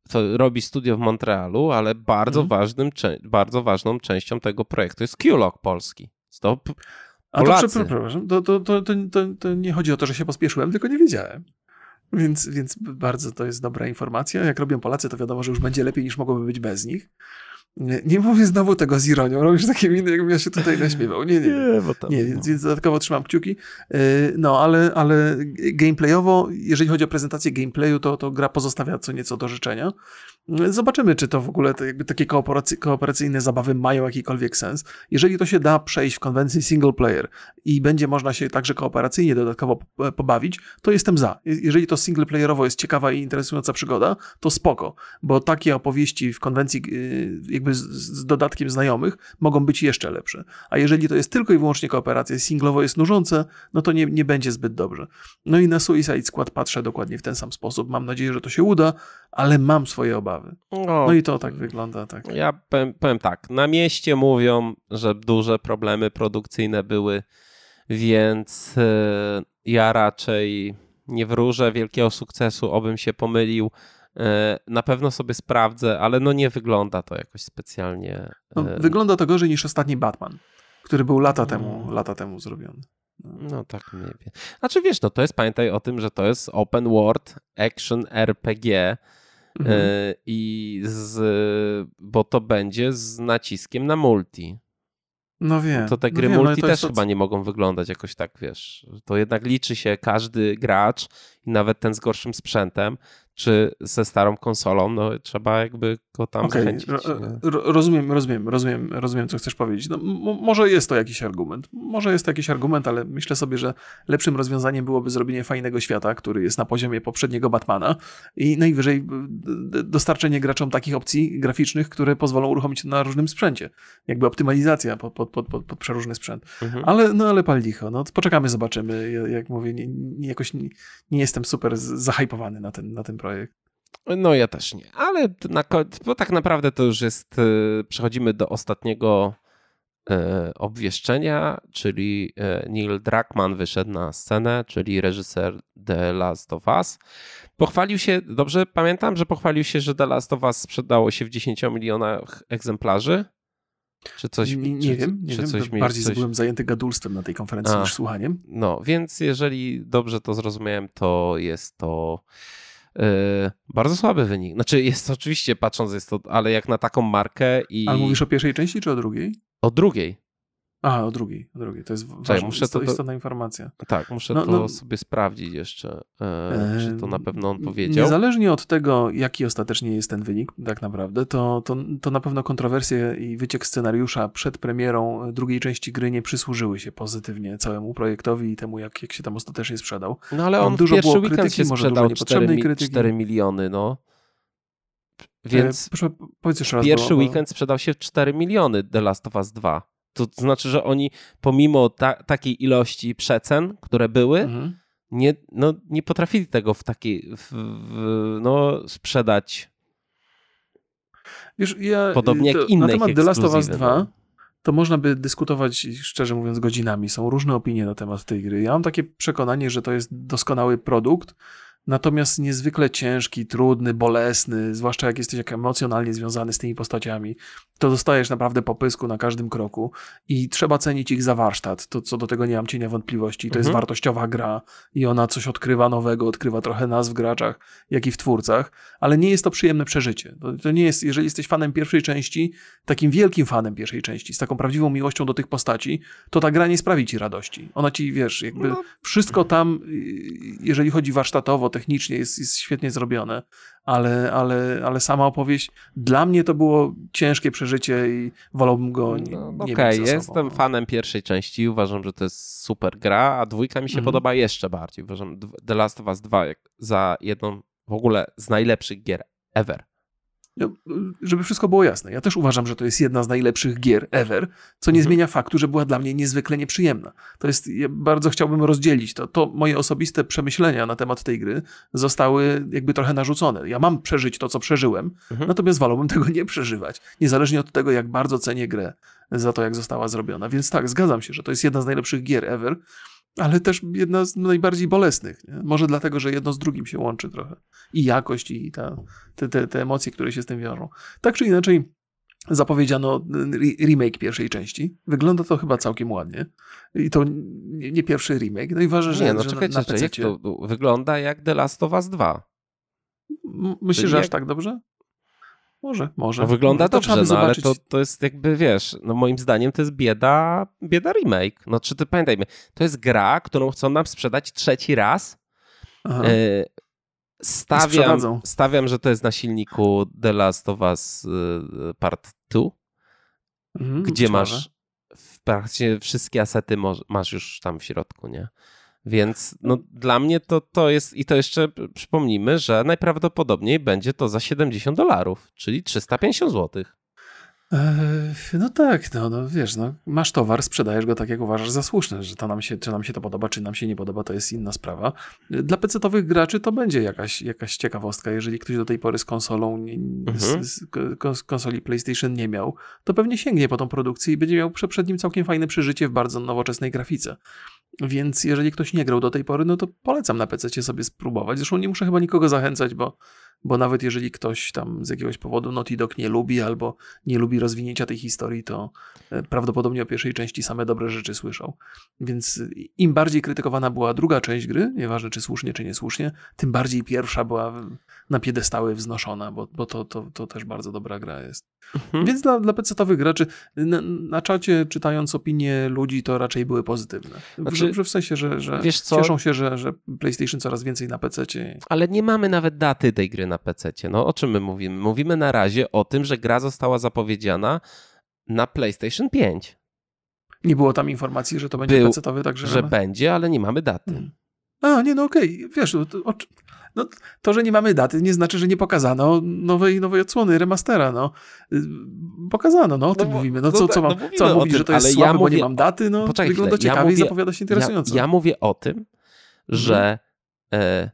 B: to robi studio w Montrealu, ale bardzo, mhm. ważnym, bardzo ważną częścią tego projektu jest Q-Log polski. Stop
A: A to przepraszam, to, to, to, to, nie chodzi o to, że się pospieszyłem, tylko nie wiedziałem. Więc, więc bardzo to jest dobra informacja. Jak robią Polacy, to wiadomo, że już będzie lepiej niż mogłoby być bez nich. Nie, nie mówię znowu tego z ironią, robisz takie miny, jakbym ja się tutaj naśmiewał. Nie, nie, nie, bo tam, nie więc, więc dodatkowo trzymam kciuki. E, no, ale, ale gameplayowo, jeżeli chodzi o prezentację gameplayu, to, to gra pozostawia co nieco do życzenia. Zobaczymy, czy to w ogóle to jakby takie kooperacyjne zabawy mają jakikolwiek sens. Jeżeli to się da przejść w konwencji single player i będzie można się także kooperacyjnie dodatkowo pobawić, to jestem za. Jeżeli to single playerowo jest ciekawa i interesująca przygoda, to spoko, bo takie opowieści w konwencji y, jakby z, z dodatkiem znajomych mogą być jeszcze lepsze. A jeżeli to jest tylko i wyłącznie kooperacja, singlowo jest nużące, no to nie, nie będzie zbyt dobrze. No i na Suicide Squad patrzę dokładnie w ten sam sposób. Mam nadzieję, że to się uda, ale mam swoje obawy No, no i to tak wygląda. Tak.
B: Ja powiem, powiem tak, na mieście mówią, że duże problemy produkcyjne były, więc e, ja raczej nie wróżę wielkiego sukcesu, obym się pomylił. E, na pewno sobie sprawdzę, ale no nie wygląda to jakoś specjalnie.
A: No, e, wygląda to gorzej niż ostatni Batman, który był lata temu, lata temu zrobiony.
B: No tak mniej więcej. Znaczy wiesz, no to jest, pamiętaj o tym, że to jest open world action RPG, Mhm. E, I z, bo to będzie z naciskiem na multi.
A: No wiem.
B: To te
A: no
B: gry
A: no
B: multi też chyba nie mogą wyglądać jakoś tak, wiesz. To jednak liczy się każdy gracz i nawet ten z gorszym sprzętem, czy ze starą konsolą, no trzeba jakby go tam okay. zachęcić.
A: rozumiem, rozumiem, rozumiem, rozumiem, co chcesz powiedzieć. No, może jest to jakiś argument. Może jest to jakiś argument, ale myślę sobie, że lepszym rozwiązaniem byłoby zrobienie fajnego świata, który jest na poziomie poprzedniego Batmana i najwyżej dostarczenie graczom takich opcji graficznych, które pozwolą uruchomić na różnym sprzęcie. Jakby optymalizacja pod, pod, pod, pod, pod przeróżny sprzęt. Mhm. Ale, no ale pal licho. No, poczekamy, zobaczymy. Jak mówię, nie, nie, jakoś nie, nie jestem super zahajpowany na ten, na ten projekt.
B: No ja też nie, ale na, bo tak naprawdę to już jest, e, przechodzimy do ostatniego e, obwieszczenia, czyli e, Neil Druckmann wyszedł na scenę, czyli reżyser The Last of Us. Pochwalił się, dobrze pamiętam, że pochwalił się, że The Last of Us sprzedało się w 10 milionach egzemplarzy.
A: Czy coś Nie, nie czy, wiem, nie czy wiem. Coś bardziej coś... byłem zajęty gadulstwem na tej konferencji A, niż słuchaniem.
B: No, więc jeżeli dobrze to zrozumiałem, to jest to bardzo słaby wynik. Znaczy jest oczywiście, patrząc jest to, ale jak na taką markę i...
A: Ale mówisz o pierwszej części czy o drugiej?
B: O drugiej.
A: A, o drugiej, o drugiej. To jest ważna, muszę to, to istotna informacja.
B: Tak, muszę no, to no, sobie sprawdzić jeszcze, e, czy to na pewno on powiedział.
A: Niezależnie od tego, jaki ostatecznie jest ten wynik, tak naprawdę, to, to, to na pewno kontrowersje i wyciek scenariusza przed premierą drugiej części gry nie przysłużyły się pozytywnie całemu projektowi i temu, jak, jak się tam ostatecznie sprzedał.
B: No ale on dużo pierwszy było krytyki, się może sprzedał 4, krytyki. 4 miliony, no. E, Więc e, proszę, powiedz jeszcze raz, pierwszy bo, bo... weekend sprzedał się 4 miliony The Last of Us 2. To znaczy, że oni pomimo ta, takiej ilości przecen, które były, mhm. nie, no, nie potrafili tego w takiej, w, w, no, sprzedać Wiesz, ja, podobnie jak inne Na temat
A: The Last of Us 2 no. to można by dyskutować, szczerze mówiąc, godzinami. Są różne opinie na temat tej gry. Ja mam takie przekonanie, że to jest doskonały produkt, natomiast niezwykle ciężki, trudny, bolesny, zwłaszcza jak jesteś jak emocjonalnie związany z tymi postaciami, to dostajesz naprawdę popysku na każdym kroku i trzeba cenić ich za warsztat. To co do tego nie mam cienia wątpliwości. To mhm. jest wartościowa gra i ona coś odkrywa nowego, odkrywa trochę nas w graczach, jak i w twórcach, ale nie jest to przyjemne przeżycie. To, to nie jest, jeżeli jesteś fanem pierwszej części, takim wielkim fanem pierwszej części, z taką prawdziwą miłością do tych postaci, to ta gra nie sprawi ci radości. Ona ci, wiesz, jakby no. wszystko tam, jeżeli chodzi warsztatowo, technicznie jest, jest świetnie zrobione, ale, ale, ale sama opowieść dla mnie to było ciężkie przeżycie i wolałbym go nie, no, nie
B: jestem fanem pierwszej części, uważam, że to jest super gra, a dwójka mi się mhm. podoba jeszcze bardziej. Uważam The Last of Us 2 za jedną w ogóle z najlepszych gier ever.
A: No, żeby wszystko było jasne, ja też uważam, że to jest jedna z najlepszych gier ever, co nie mhm. zmienia faktu, że była dla mnie niezwykle nieprzyjemna. To jest, ja bardzo chciałbym rozdzielić to. To moje osobiste przemyślenia na temat tej gry zostały jakby trochę narzucone. Ja mam przeżyć to, co przeżyłem, mhm. natomiast wolałbym tego nie przeżywać. Niezależnie od tego, jak bardzo cenię grę za to, jak została zrobiona. Więc tak, zgadzam się, że to jest jedna z najlepszych gier ever, ale też jedna z najbardziej bolesnych. Nie? Może dlatego, że jedno z drugim się łączy trochę. I jakość, i ta, te, te, te emocje, które się z tym wiążą. Tak czy inaczej, zapowiedziano remake pierwszej części. Wygląda to chyba całkiem ładnie. I to nie, nie pierwszy remake. No i ważne, że,
B: nie, no,
A: że
B: czekajcie,
A: na, na
B: czekaj, jak to wygląda jak The Last of Us 2.
A: Myślisz, że aż tak dobrze? Może, może.
B: No wygląda
A: może.
B: dobrze, no ale to, to jest jakby, wiesz, no moim zdaniem to jest bieda, bieda remake. No czy ty pamiętajmy, to jest gra, którą chcą nam sprzedać trzeci raz. E, stawiam, stawiam, że to jest na silniku The Last of Us y, Part 2, mhm, gdzie masz w praktycznie wszystkie asety masz już tam w środku, nie? Więc no, dla mnie to, to jest, i to jeszcze przypomnijmy, że najprawdopodobniej będzie to za 70 dolarów, czyli 350 złotych.
A: No tak, no, no wiesz, no, masz towar, sprzedajesz go tak, jak uważasz za słuszne, że to nam się, czy nam się to podoba, czy nam się nie podoba, to jest inna sprawa. Dla PC-owych graczy to będzie jakaś, jakaś ciekawostka. Jeżeli ktoś do tej pory z konsolą, mhm. z, z, konsoli PlayStation nie miał, to pewnie sięgnie po tą produkcję i będzie miał przed nim całkiem fajne przeżycie w bardzo nowoczesnej grafice. Więc jeżeli ktoś nie grał do tej pory, no to polecam na PC sobie spróbować. Zresztą nie muszę chyba nikogo zachęcać, bo bo nawet jeżeli ktoś tam z jakiegoś powodu Naughty Dog nie lubi albo nie lubi rozwinięcia tej historii, to e, prawdopodobnie o pierwszej części same dobre rzeczy słyszą. Więc im bardziej krytykowana była druga część gry, nieważne czy słusznie, czy niesłusznie, tym bardziej pierwsza była na piedestały wznoszona, bo, bo to, to, to też bardzo dobra gra jest. Mhm. Więc dla, dla PC-owych graczy na, na czacie czytając opinie ludzi to raczej były pozytywne. Znaczy, że w sensie, że, że cieszą się, że, że PlayStation coraz więcej na PC.
B: Ale nie mamy nawet daty tej gry na PC. No o czym my mówimy? Mówimy na razie o tym, że gra została zapowiedziana na PlayStation 5.
A: Nie było tam informacji, że to będzie Był, PC-owy, także.
B: Że będzie, ale nie mamy daty. Hmm.
A: A, nie, no okej. Okay. Wiesz, to, no, to, że nie mamy daty, nie znaczy, że nie pokazano nowej, nowej odsłony remastera. No. Y, pokazano, no o tym no, mówimy. No, co, no, co mam, no co mam mówić, tym, że to jest słabe, ja mówię, bo nie mam daty? No, poczekaj wygląda ciekawie ja mówię, i zapowiada się interesująco.
B: Ja, ja mówię o tym, mhm. że e,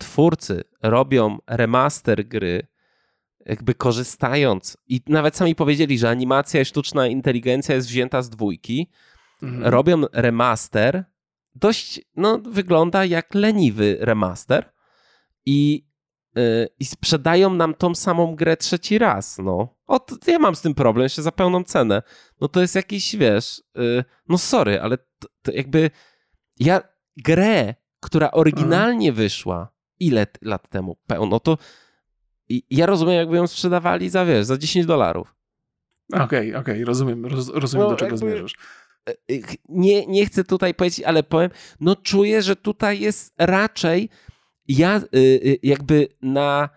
B: twórcy robią remaster gry, jakby korzystając, i nawet sami powiedzieli, że animacja i sztuczna inteligencja jest wzięta z dwójki, mhm. robią remaster, dość, no, wygląda jak leniwy remaster i, yy, i sprzedają nam tą samą grę trzeci raz, no. O, ja mam z tym problem, jeszcze za pełną cenę. No to jest jakiś, wiesz, yy, no sorry, ale to, to jakby ja grę, która oryginalnie mhm. wyszła ile lat temu pełno, to ja rozumiem, jakby ją sprzedawali za, wiesz, za 10 dolarów.
A: Okej, okay, okej, okay, rozumiem, roz, rozumiem no, do czego jakby... zmierzasz.
B: E, e, nie, nie chcę tutaj powiedzieć, ale powiem, no czuję, że tutaj jest raczej ja y, y, jakby na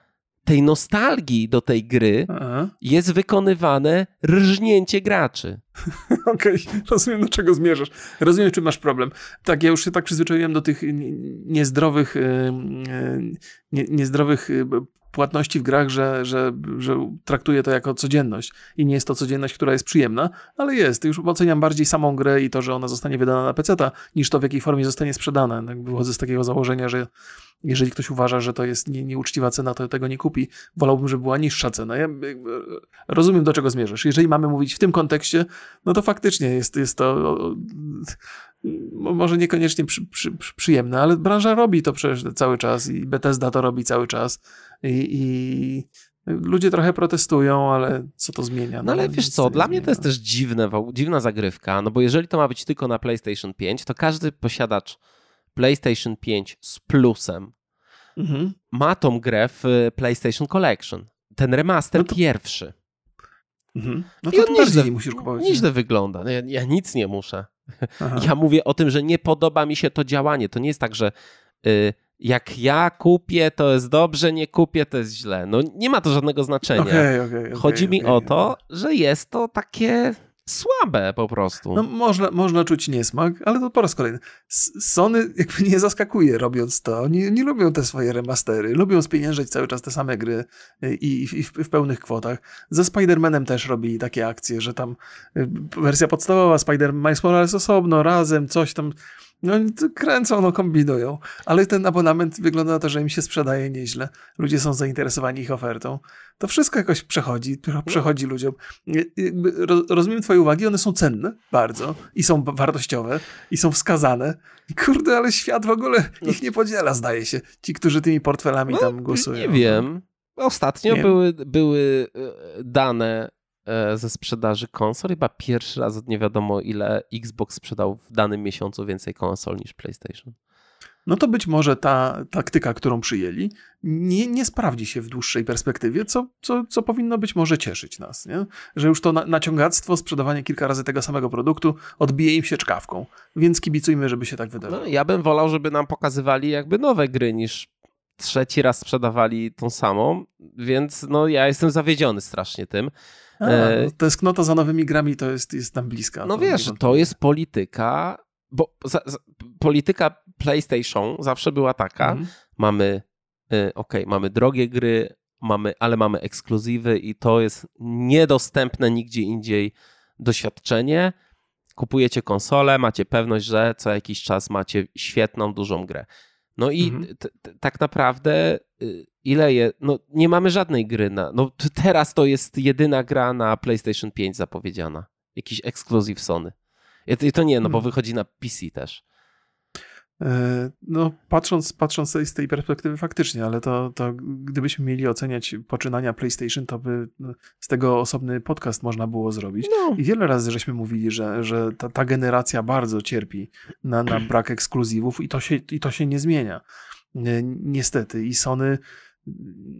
B: tej nostalgii do tej gry Aha. jest wykonywane rżnięcie graczy.
A: Okej, okay, rozumiem do czego zmierzasz. Rozumiem, czy masz problem. Tak, ja już się tak przyzwyczaiłem do tych niezdrowych, nie, niezdrowych y, płatności w grach, że, że, że traktuję to jako codzienność. I nie jest to codzienność, która jest przyjemna, ale jest. Już oceniam bardziej samą grę i to, że ona zostanie wydana na PC, niż to, w jakiej formie zostanie sprzedana. Tak wychodzę z takiego założenia, że jeżeli ktoś uważa, że to jest nie, nieuczciwa cena, to tego nie kupi. Wolałbym, żeby była niższa cena. Ja rozumiem, do czego zmierzasz. Jeżeli mamy mówić w tym kontekście, no to faktycznie jest, jest to może niekoniecznie przy, przy, przy, przyjemne, ale branża robi to przecież cały czas i Bethesda to robi cały czas i, i ludzie trochę protestują, ale co to zmienia?
B: No, no ale wiesz co, dla mnie to jest też dziwne, dziwna zagrywka, no bo jeżeli to ma być tylko na PlayStation 5, to każdy posiadacz PlayStation 5 z plusem mhm. ma tą grę w PlayStation Collection. Ten remaster no to... pierwszy.
A: Mhm. No to I on nieźle, musisz kupować.
B: Nieźle wygląda. No ja, ja, nic nie muszę. Aha. Ja mówię o tym, że nie podoba mi się to działanie. To nie jest tak, że y, jak ja kupię, to jest dobrze, nie kupię, to jest źle. No nie ma to żadnego znaczenia. Okay, okay, okay, Chodzi mi o to, że jest to takie słabe po prostu.
A: No, można, można czuć niesmak, ale to po raz kolejny. Sony jakby nie zaskakuje robiąc to. Oni nie lubią te swoje remastery. Lubią spieniężać cały czas te same gry y, i, i w, w, pełnych kwotach. Ze Spider-Manem też robili takie akcje, że tam y, wersja podstawowa Spider-Man Miles Morales osobno, razem, coś tam no kręcą, no kombinują, ale ten abonament wygląda na to, że im się sprzedaje nieźle. Ludzie są zainteresowani ich ofertą. To wszystko jakoś przechodzi, przechodzi ludziom. Rozumiem twoje uwagi, one są cenne bardzo i są wartościowe i są wskazane. I kurde, ale świat w ogóle no. ich nie podziela, zdaje się. Ci, którzy tymi portfelami no, tam głosują.
B: Nie wiem. Ostatnio nie były, były e, dane ze sprzedaży konsol. Chyba pierwszy raz od nie wiadomo ile Xbox sprzedał w danym miesiącu więcej konsol niż PlayStation
A: no to być może ta taktyka, którą przyjęli, nie, nie sprawdzi się w dłuższej perspektywie, co, co, co powinno być może cieszyć nas. Nie? Że już to na, naciągactwo, sprzedawanie kilka razy tego samego produktu odbije im się czkawką. Więc kibicujmy, żeby się tak wydarzyło.
B: No, ja bym wolał, żeby nam pokazywali jakby nowe gry niż trzeci raz sprzedawali tą samą, więc no ja jestem zawiedziony strasznie tym.
A: A, e... no, tęsknota za nowymi grami to jest, jest nam bliska.
B: No wiesz, to jest polityka, bo za, za, polityka PlayStation zawsze była taka, mhm. mamy y, ok, mamy drogie gry, mamy, ale mamy ekskluzywy i to jest niedostępne nigdzie indziej doświadczenie. Kupujecie konsolę, macie pewność, że co jakiś czas macie świetną, dużą grę. No i mhm. tak naprawdę y, ile je, no nie mamy żadnej gry na, no teraz to jest jedyna gra na PlayStation 5 zapowiedziana. Jakiś ekskluzyw Sony. I to nie, no bo mhm. wychodzi na PC też.
A: E, no, patrząc, patrząc z tej perspektywy faktycznie, ale to, to gdybyśmy mieli oceniać poczynania PlayStation, to by no, z tego osobny podcast można było zrobić. No. I wiele razy żeśmy mówili, że, że ta, ta generacja bardzo cierpi na, na brak ekskluzywów i to, się, i to się nie zmienia. Niestety. I Sony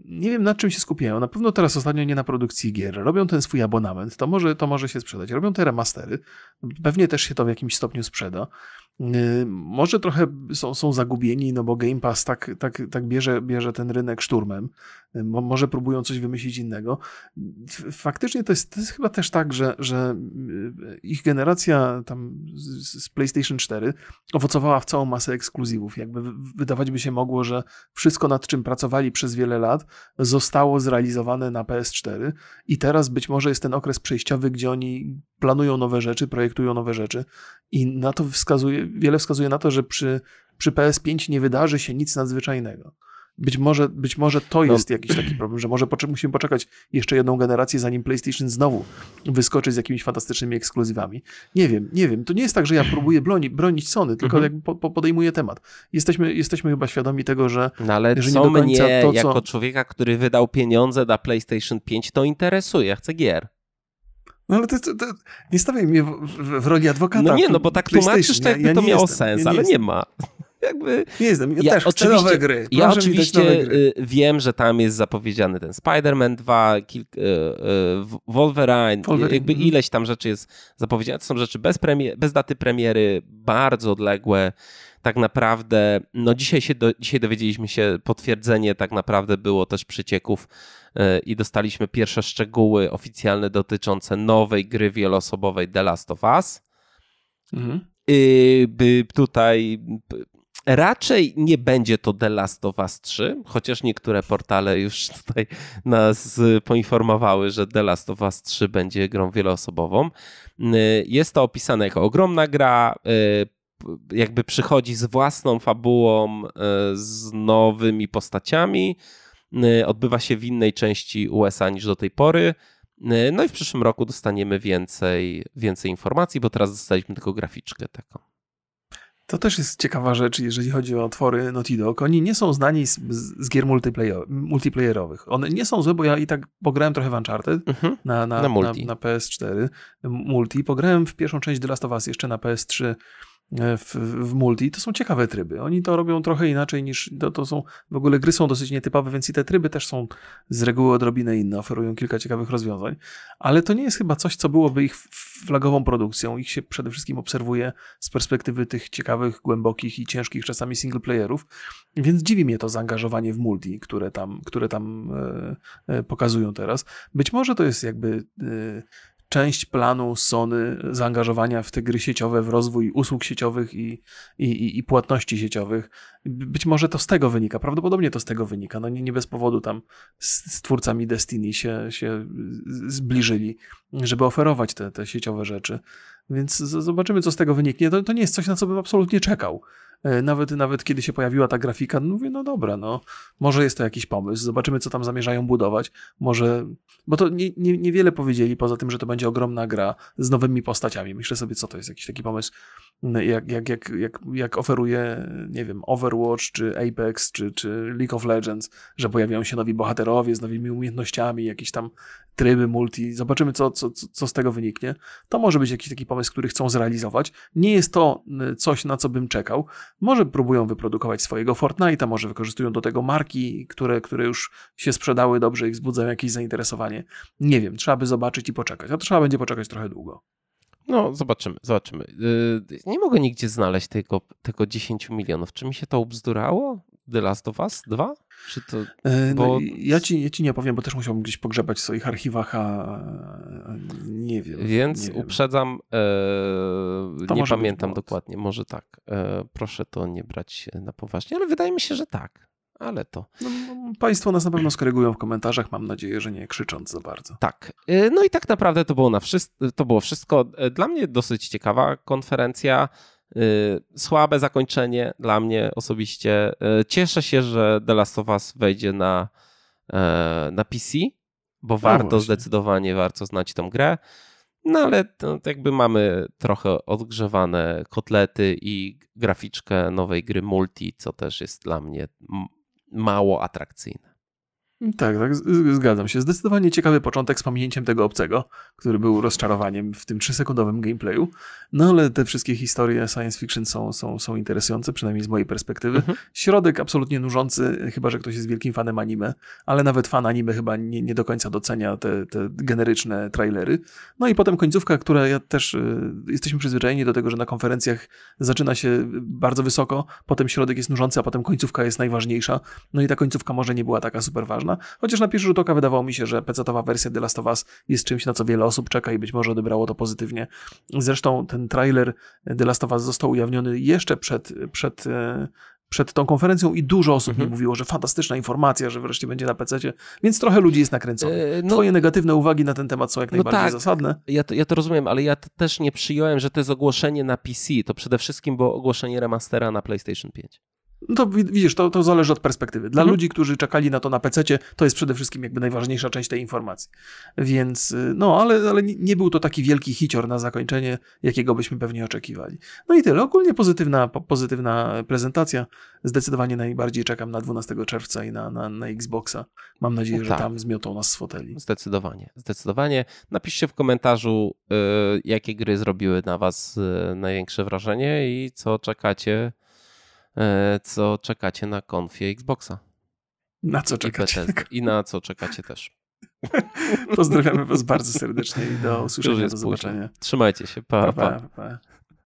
A: nie wiem nad czym się skupiają. Na pewno teraz ostatnio nie na produkcji gier. Robią ten swój abonament, to może, to może się sprzedać. Robią te remastery. Pewnie też się to w jakimś stopniu sprzeda. Y, może trochę są, są zagubieni, no bo Game Pass tak, tak, tak bierze, bierze ten rynek szturmem. Y, może próbują coś wymyślić innego. Faktycznie to jest, to jest chyba też tak, że, że y, ich generacja tam z, PlayStation 4 owocowała w całą masę ekskluzywów. Jakby wydawać by się mogło, że wszystko nad czym pracowali przez wiele lat zostało zrealizowane na PS4 i teraz być może jest ten okres przejściowy, gdzie oni planują nowe rzeczy, projektują nowe rzeczy i na to wskazuje, wiele wskazuje na to, że przy, przy PS5 nie wydarzy się nic nadzwyczajnego. Być może, być może to no. jest jakiś taki problem, że może musimy poczekać jeszcze jedną generację, zanim PlayStation znowu wyskoczy z jakimiś fantastycznymi ekskluzywami. Nie wiem, nie wiem. To nie jest tak, że ja próbuję broni, bronić Sony, tylko mhm. jak po, po podejmuję temat. Jesteśmy, jesteśmy chyba świadomi tego, że,
B: no ale
A: że
B: nie do końca mnie, to, co... jako człowieka, który wydał pieniądze na PlayStation 5, to interesuje. Ja chcę gier.
A: No ale to, nie stawiaj mnie w, w, w, roli adwokata.
B: No nie, no bo tak tłumaczysz, to jakby ja, ja to miało jestem, sens, ja ale nie ma.
A: Jakby... Nie jestem, ja, ja też chcę nowe gry.
B: Proszę ja oczywiście. Y, wiem, że tam jest zapowiedziany ten Spider-Man 2, kilk, y, y, Wolverine, Wolverine, jakby mhm. ileś tam rzeczy jest zapowiedziane. To są rzeczy bez, premier, bez daty premiery, bardzo odległe. Tak naprawdę, no dzisiaj, się do, dzisiaj dowiedzieliśmy się, potwierdzenie tak naprawdę było też przycieków i dostaliśmy pierwsze szczegóły oficjalne dotyczące nowej gry wieloosobowej The Last of Us. Mhm. By tutaj Raczej nie będzie to The Last of Us 3, chociaż niektóre portale już tutaj nas poinformowały, że The Last of Us 3 będzie grą wieloosobową. Jest to opisane jako ogromna gra, jakby przychodzi z własną fabułą, z nowymi postaciami. Odbywa się w innej części USA niż do tej pory. No i w przyszłym roku dostaniemy więcej, więcej informacji, bo teraz dostaliśmy tylko graficzkę taką.
A: To też jest ciekawa rzecz, jeżeli chodzi o otwory Naughty Dog. Oni nie są znani z, z gier multiplayer, multiplayerowych. One nie są złe, bo ja i tak pograłem trochę w Uncharted mhm. na, na, na, na, na PS4 multi. Pograłem w pierwszą część The Last of Us jeszcze na PS3 E, w, w, multi, to są ciekawe tryby. Oni to robią trochę inaczej niż, to, to są, w ogóle gry są dosyć nietypowe, więc i te tryby też są z reguły odrobinę inne, oferują kilka ciekawych rozwiązań, ale to nie jest chyba coś, co byłoby ich flagową produkcją. Ich się przede wszystkim obserwuje z perspektywy tych ciekawych, głębokich i ciężkich czasami singleplayerów, więc dziwi mnie to zaangażowanie w multi, które tam, które tam e, e, pokazują teraz. Być może to jest jakby e, część planu Sony zaangażowania w te gry sieciowe, w rozwój usług sieciowych i, i, i płatności sieciowych. Być może to z tego wynika, prawdopodobnie to z tego wynika. No nie, nie bez powodu tam z, z twórcami Destiny się, się zbliżyli, żeby oferować te, te sieciowe rzeczy. Więc zobaczymy, co z tego wyniknie. To, to nie jest coś, na co bym absolutnie czekał. E, nawet, nawet kiedy się pojawiła ta grafika, no mówię, no dobra, no może jest to jakiś pomysł, zobaczymy, co tam zamierzają budować. Może, bo to nie, nie, niewiele powiedzieli, poza tym, że to będzie ogromna gra z nowymi postaciami. Myślę sobie, co to jest, jakiś taki pomysł jak, jak, jak, jak, jak oferuje, nie wiem, Overwatch, czy Apex, czy, czy League of Legends, że pojawiają się nowi bohaterowie z nowymi umiejętnościami, jakieś tam tryby multi, zobaczymy, co, co, co z tego wyniknie. To może być jakiś taki pomysł, który chcą zrealizować. Nie jest to coś, na co bym czekał. Może próbują wyprodukować swojego Fortnite'a, może wykorzystują do tego marki, które, które już się sprzedały dobrze i wzbudzają jakieś zainteresowanie. Nie wiem, trzeba by zobaczyć i poczekać. A trzeba będzie poczekać trochę długo.
B: No, zobaczymy, zobaczymy. Y, nie mogę nigdzie znaleźć tego, tego 10 milionów. Czy mi się to ubzdurało? The Last of Us 2? Czy to,
A: e, no, ja, ci, ja ci nie powiem, bo też musiałbym gdzieś pogrzebać w swoich archiwach, a nie wiem.
B: Więc
A: nie
B: uprzedzam, e, nie pamiętam dokładnie, może tak. E, proszę to nie brać na poważnie, ale wydaje mi się, że tak ale to. No,
A: państwo nas na pewno skorygują w komentarzach, mam nadzieję, że nie krzycząc za bardzo.
B: Tak. Y, no i tak naprawdę to było, na wszystko, to było wszystko. Y, dla mnie dosyć ciekawa konferencja. Y, słabe zakończenie dla mnie osobiście. Cieszę się, że The Last of Us wejdzie na, na PC, bo no warto właśnie. zdecydowanie warto znać tą grę. No ale to jakby mamy trochę odgrzewane kotlety i graficzkę nowej gry multi, co też jest dla mnie mało atrakcyjne.
A: Tak, tak, zgadzam się. Zdecydowanie ciekawy początek z pamięciem tego obcego, który był rozczarowaniem w tym trzysekundowym gameplayu. No ale te wszystkie historie science fiction są, są, są interesujące, przynajmniej z mojej perspektywy. Mhm. Środek absolutnie nużący, chyba że ktoś jest wielkim fanem anime, ale nawet fan anime chyba nie, nie do końca docenia te, te generyczne trailery. No i potem końcówka, która ja też y, jesteśmy przyzwyczajeni do tego, że na konferencjach zaczyna się bardzo wysoko, potem środek jest nużący, a potem końcówka jest najważniejsza. No i ta końcówka może nie była taka super ważna, chociaż na pierwszy rzut oka wydawało mi się, że PC-towa wersja The Last of Us jest czymś, na co wiele osób czeka i być może odebrało to pozytywnie. Zresztą ten trailer The Last of Us został ujawniony jeszcze przed, przed, e, przed tą konferencją i dużo osób mhm. mi mówiło, że fantastyczna informacja, że wreszcie będzie na PC, więc trochę ludzi jest nakręconych. E, no, Twoje negatywne uwagi na ten temat są jak no najbardziej tak, zasadne.
B: Ja to, ja to rozumiem, ale ja też nie przyjąłem, że to jest ogłoszenie na PC. To przede wszystkim było ogłoszenie remastera na PlayStation 5.
A: No to widzisz, to, to zależy od perspektywy. Dla mhm. ludzi, którzy czekali na to na PC, to jest przede wszystkim jakby najważniejsza część tej informacji. Więc y, no, ale, ale nie był to taki wielki hicior na zakończenie, jakiego byśmy pewnie oczekiwali. No i tyle. Ogólnie pozytywna, pozytywna prezentacja. Zdecydowanie najbardziej czekam na 12 czerwca i na, na, na Xboxa. Mam nadzieję, no tak. że tam zmiotą nas z foteli.
B: Zdecydowanie, zdecydowanie. Napiszcie w komentarzu, y, jakie gry zrobiły na was y, największe wrażenie i co czekacie co czekacie na konfie Xboxa.
A: Na co czekacie?
B: I, I na co czekacie też.
A: Pozdrawiamy Was bardzo serdecznie i do usłyszenia, do zobaczenia.
B: Trzymajcie się. pa. pa, pa. pa.